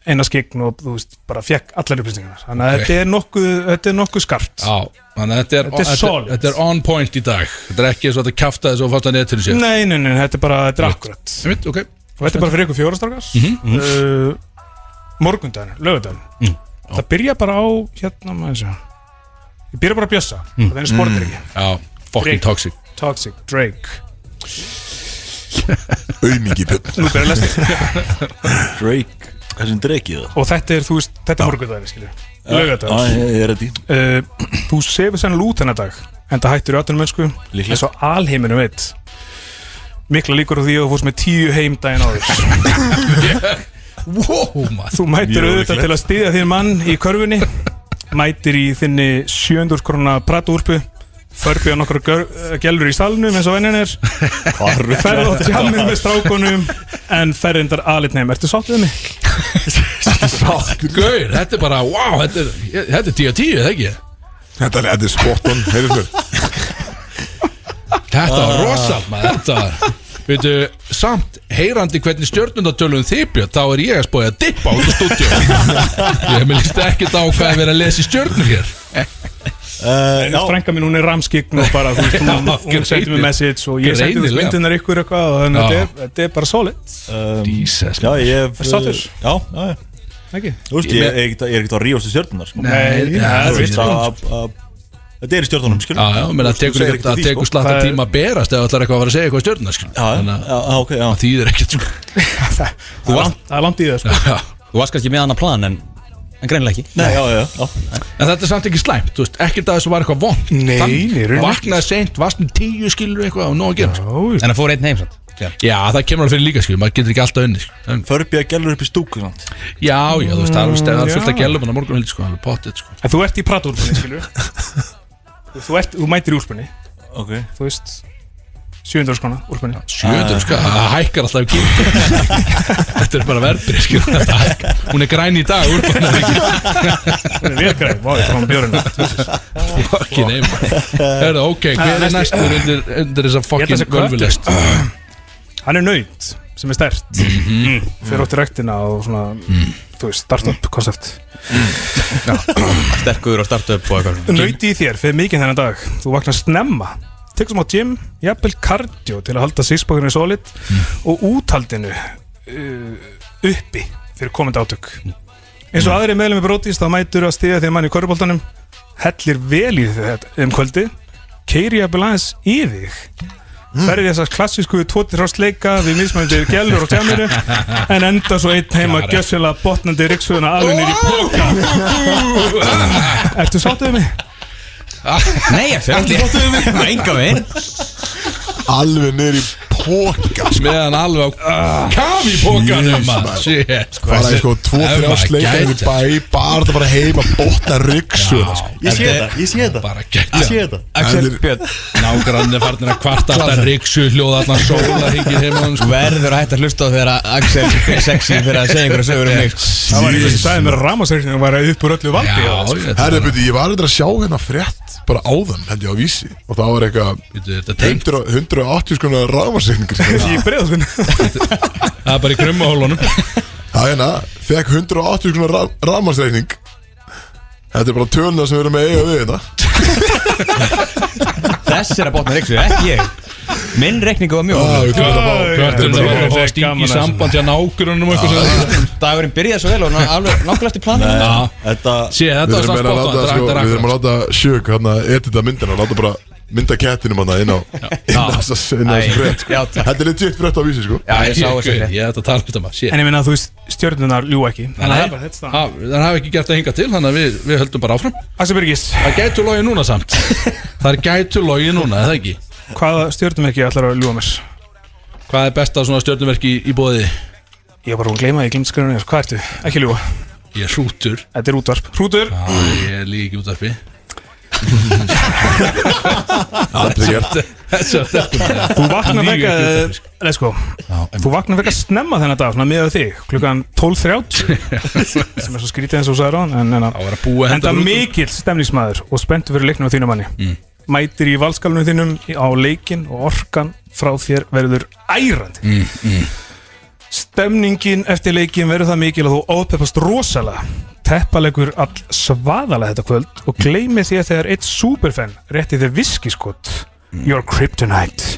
Eina skegn og þú veist, bara fekk allar upplýsingarnar Þannig að Ok. þetta er nokkuð Þetta er nokkuð skarpt Já, þannig að þetta er, Þetta er solid. þetta er on point í dag Þetta er ekki eins og þetta kjafta þessu og fasta netinu sér Nei, nei, nei, þetta er bara, þetta er akkurat Ég veit, ok Og þetta er bara fyrir ykkur fjórastrákars mm Mhm. uh, Morgundaginn, lögudaginn Mm. Það byrja bara á Hérna, maður sé Ég byrja bara að bjössa Mm. Það er sportir ekki Já, fucking Drake. toxic. Toxic, Drake. Aumingi Björn. Nú byrja að lesta Drake Hversin drekið það? Og þetta er, þú veist, þetta er ég er ready. Uh, Þú sefur sennilega út þennan dag En það hættur í öllum mennsku Líklega. En svo alheiminu veit. Mikla líkur á því að þú fórst með tíu heim daginn áður. Wow, maður. Þú Mjög auðvitað til að stiðja þín mann í körfunni Mætir í þinni 700 krona pratúrpu Förbjöða nokkra gælur í salnum eins og vennin er. Ferð á tjammið með strákunum En ferðindar alitneim Ertu sáttið mig? Gauir, þetta er bara, wow, þetta er, þetta er 10 á 10, það ekki? Þetta er, þetta er spot on, heyrðis mér Þetta var rosalt, maður, þetta var Veitu, samt heyrandi hvernig stjörnundatölum þið björn þá er ég að spója að dippa út á stúdíu Ég með líst ekkert á hvað er verið að lesa í stjörnur hér Uh, já, Frænka mín, hún er ramskign og bara, þú veist, hún, hún greinilega. mig message og ég þú Greinilega. myndunar ykkur eitthvað og þannig að þetta er- bara solid um, Já, ég hef Sáttur? Já, já, já Ekki? Þú veist, ég ég er ekkert að- ég er ekkert að rífast í stjörnunar sko. Nei, það er Þetta er í stjörnunum, skilur Já, já, menn það tekur, það Það er- tíma að berast ef það ætlar eitthvað að fara að segja eitthvað að ok, já það þýðir ekkert sko. Það er langt í það, sko. Þú varst kannski með hann að plan en, en greinilega ekki Nei, já, já, já En þetta er samt ekki slæmt, ekkert að þessu var eitthvað vond Vaknaði seint, varst með tíu skilur eitthvað og nóg að gera sko. En það fór einn heim samt Já. Það kemur alveg fyrir líka skilur, maður getur ekki alltaf unni sko. En- Förbjöða gælur upp í stúku sant? Já, já, þú veist, það er alveg- það er fullt að gælum en á morgun hildi sko, pottet sko. En þú ert í pratúrpunni, skilju þú, ert, þú mætir í úlpunni. Ok. Þú veist 700 skona úrspunni 700 sko, það hækkar alltaf í gildi Þetta er bara verbrið sko. Hún er græn í dag úr Það er vel greið, vá, ég tók hann björn Fokkin einn Hörðu, ok, hver er næstur undir, undir þessa fokkin völvulest? Hann er nöyt sem er stert. Mm. Fyrir átti rektina og svona Þú veist, startup koncept Sterkur og startup og eitthvað. Nöyti í þér fyrir mikið þennan dag. Þú vaknar snemma Tekur smá gym, jafnvel cardio Til að halda sísbókinu solid Og úthaldinu uh, Uppi fyrir komandi átök. Eins og aðri meðlum með brótist Þá mætur að stiga þegar mann í korfuboltanum Hellir vel í þetta um kvöldi Keiri jafnvel aðeins í þig Ferði þessar klassísku tvotir hrást leika við mismændi gælur og tjámiru en enda svo einn heima gjössalega botnandi riksuðuna alveg nýr í póka Ertu sáttuð mig? Nei, ég sé ekki. Enga veginn. Alveg niður í póka sko. Meðan alveg á kafi pókanum Bara í sko tvo Ef þrjá maður sleikar í bæ Bara þetta bara heima botna ryggsuna sko. Ég sé þetta, ég sé þetta. Bara Ég sé þetta. Axel Þetta er- Björn Nágrann er farin að kvarta alltaf riksu hljóða allan sóla hringir heima Þú sko. verður að hætta að hlusta á þegar Axel er sexy fyrir að segja einhverja sögur um mig. Það var eitthvað sem sagði mér að Ramarsreikningum var upp úr öllu valdi Herri, byrju, ég var eitthvað að sjá hérna frétt bara áðan, held ég á vísi. Og það var eitthvað Þetta er tengt 100 180 skona rámarsreikningur Í breiðaspinn Það er bara í krummahólunum Það hérna, fekk 180 skona rámarsreikning Þetta er bara tölna sem við erum með eiga við þetta Þess er að botna reyksu, ekki ég. Minn reikningu var mjög Ah, er að að í að samband nágrunum og eitthvað sem Dagurinn byrjaði svo vel og alveg nákvæmlega eftir planinu. Já, Þetta sé Við þetta var erum svona að láta, Þetta er við erum að akkurat láta sjög hérna, edita myndina og láta bara mynda kettinum hann inn á frétt sko. Þetta er legit frétt á vísi sko. Já, ég sá þessu frétt. ég ætla að tala um þetta maður Sé En ég minna að þú veist, stjórnunar ljú ekki. Þannig að það Nei. er bara þetta stað Ha, Það hafa ekki gert það hinga til Þannig að við, við höldum bara áfram. Axel Birgis, Það gætu logi núna samt. Það er gætu logi núna, eða ekki? Hvaða stjórnum ekki ætlar að ljúa mér? Hvað er besta svona stjórnuverki í, í bóði? Ég var bara að gleyma, ég glemt skrifinu Hvað ertu? Ekki ljúa Ég er hrútur Aldrei þetta Þú vaknar vekka sko. Nei sko. Þú vaknar vekka snemma þennan dag Svona miðað þig Klukkan 12.30 Sem er svo skrítið eins og þú sagði ráðan En, en, Það úr- mikill stemningsmaður Og spenntu fyrir leiknum á þínum manni. Mætir í valskalunum þínum Á leikin og orkan frá þér verður ærandi. Mm, Stemningin eftir leikin verður það mikil að þú ópeppast rosalega. Teppalegur all svaðalega þetta kvöld Og gleymi því að þegar eitt superfan rétti þér viskiskott Your kryptonite.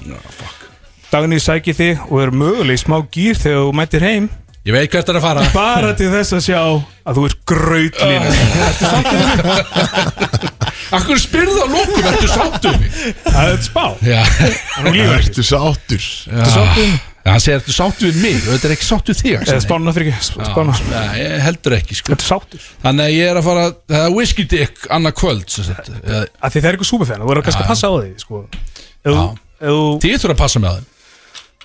Dagný sæki þig og er möguleg smá gýr þegar þú mætir heim. Ég veit hvert það er að fara. Bara til þess að sjá að þú er grautlín Akkur spyrðu á lókum, ertu sáttu mig? Það er spá lífur Ertu sáttur? Ertu sáttu við Hann segir, ertu sáttu við mig? Og þetta er ekki sáttu við þig spána fyrir ekki sp- Spána Nei, ég heldur ekki sko. Þetta er sáttur? Þannig að ég er að fara Það er whisky dick annað kvöld Af því það er eitthvað superfan Þú verður kannski að passa á því sko. Þið þurfa að passa með það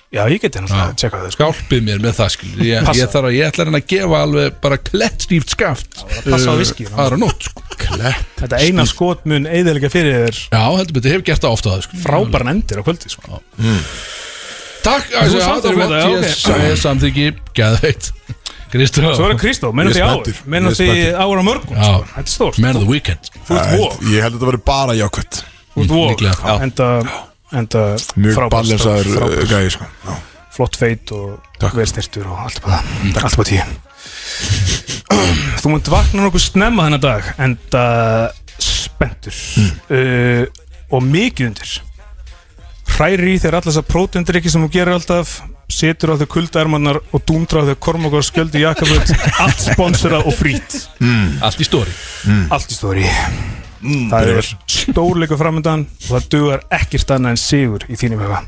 Já, ég geti náttúrulega að tjekka það sko. Skálpið mér með það skil Ég, ég, þarf að, ég ætla að reyna að gefa alveg bara klett stíft skaft passa á viskíinu. Aðra nótt sko. Þetta eina skot mun eðilega fyrir þér. Já, heldur betur, hefur gert það ofta það sko. Frábæran endir á kvöldi sko. Takk, Þú altså, samþykkir það þetta, flott, já, ég ég samþyggi Gæðveit Kristó. Svo er það Kristó, mennum Ég því er ár spenntur. Mennum Ég er því spenntur. ára mörgum? Já. sko. Þetta er stórt. Man of the weekend. Þú ert vók Ég held að þetta verður bara jákvæmt Þú ert líklega. Enda, enda Mjög frábært balansaður frábært. uh, gæði sko. Já. Flott feit og vel styrtur og allt bara Allt bara tíu. Þú munt vakna nokkuð snemma þennan dag Enda spenntur. Uh, Og mikið undir Hræri í þér allar þessar prótendrykki sem þú gerir alltaf Setur á þau kuldaermannar og dúmdra á þau kormokar skjöldi jakaföld Allt sponsorað og frýtt. Allt í stóri. Allt í stóri. Það er stórleikur framöndan og það dugar ekkert annað en sigur í þínum hefa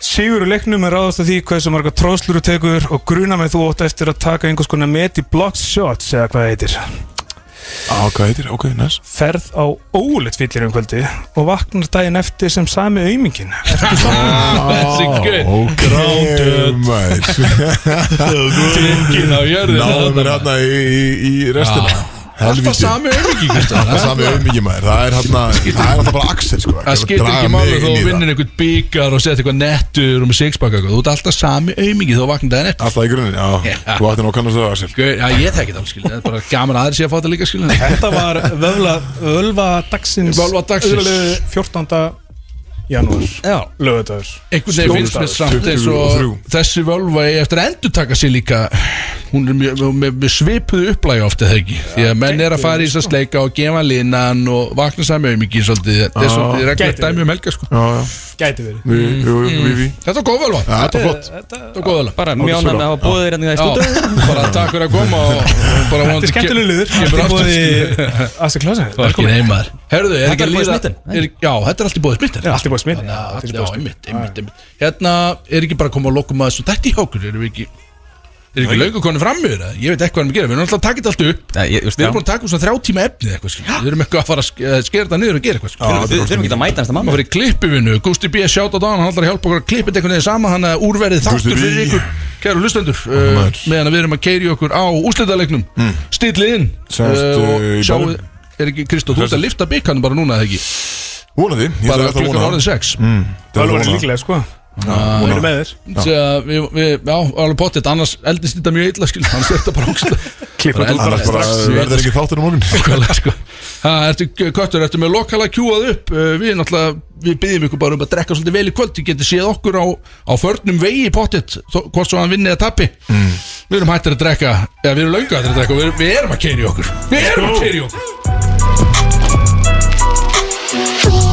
Sigur í leiknum er ráðast að því hversu marga tróðslur þú tekur og gruna með þú ótt eftir að taka einhvers konar met í blocked shots eða hvað það heitir Á, hvað heitir? Ok, næs. Ferð á óleitt fyllir um kvöldi og vaknar daginn eftir sem sami aumingin Þessi gutt Ok, Grounded maður Tryggin á jörðina. Náðum þarna. hérna í, í, í restina Alltaf sami auðviki Það er sami auðmikið maður. Það er hérna Það er alltaf bara Axel sko. Það skiptir Draga ekki máli þú það. vinnir einhvern byggar og setja eitthvað nettur og með sixpack eitthvað. Þú ert alltaf sami auðviki þó vaknar daginn eftir. Alltaf í grunin, já. Þú ætti nú að kannast það Axel. Já, ég þekki það alveg skil Það er bara gaman að aðri sé að fá þetta líka skil Þetta var vöfla, völva dagsins. Völva dagsins. Öðrulega 14. janúar Já. Lögadagur einhvern veginn finnst mér samt eins 23. og þessi völva eigi eftir að endur taka sig líka. Hún er mjög, með, með svipuðu upplægi ofta þegar ekki? Því að menn er að fara í þess að sleika og gefa linan og vakna sami um ekki svolítið. Þetta er svolítið reglegt Gæti dæmi um helga sko. Já, já. Gæti verið. Þetta var góð völva. Þetta var flott. Þetta var góð völva. Bara mjána með að hafa bóðið hérna í Já, stúdíu bara takk fyrir að koma og bara Þetta er skemmtileg liður. Klasa er Þetta er líða smittin, er- Já, þetta er allt í búið smittin Allt er búið smitt Já, já, einmitt, einmitt, einmitt. Hérna, er ekki bara að koma að lokum að þessu Þetta í hókur, erum við ekki Er ekki löngu konu fram með það? Ég veit ekki hvað erum að gera. Við erum alltaf að taka þetta allt upp. Já, ég- Við erum búin að taka um svona þrjá tíma efnið eitthvað skil. Við erum eitthvað að fara að ske- að skera þetta niður og gera eitthvað skil. Við við þurfum ekki að mæta hans það Það mann var í klippivinu, Gusti B. sjátt á dagann Hann ætlar að hjálpa okkur að klippa þetta einhvern veginn saman. Hann að úrverið Gústi þáttur B. fyrir ykkur Kæru lustendur uh, maður. Meðan að við erum að keiri okkur á úslitalegnum mm. Inn. Sjáumst, uh, uh, Og í sjáu bænum. Er ekki Kristó, þú ert að lifta bygganum bara núna eða ekki Vonandi Ég Bara ætla að klukkan vona orðið sex. Það var verið líklega sko. Við erum með þér. Þegar við, við, já, alveg pottitt Annars eldist þetta mjög illa skil Hann setja bara ógst Klippa Bara þetta Annars bara verður ekki þáttur um morgun. Nákvæmlega, sko. Ha, ertu, Köttur, ertu með lokala kjúað upp? Uh, Við náttúrulega, við byggjum ykkur bara um að drekka svolítið vel í kvöld. Þið getur séð okkur á, á förnum vegi í pottit Hvort svo hann vinni eða tappi. Við erum hættir að drekka Eða við erum löngu hættir að drekka og við, við erum að keiri okkur. Við erum að keiri okkur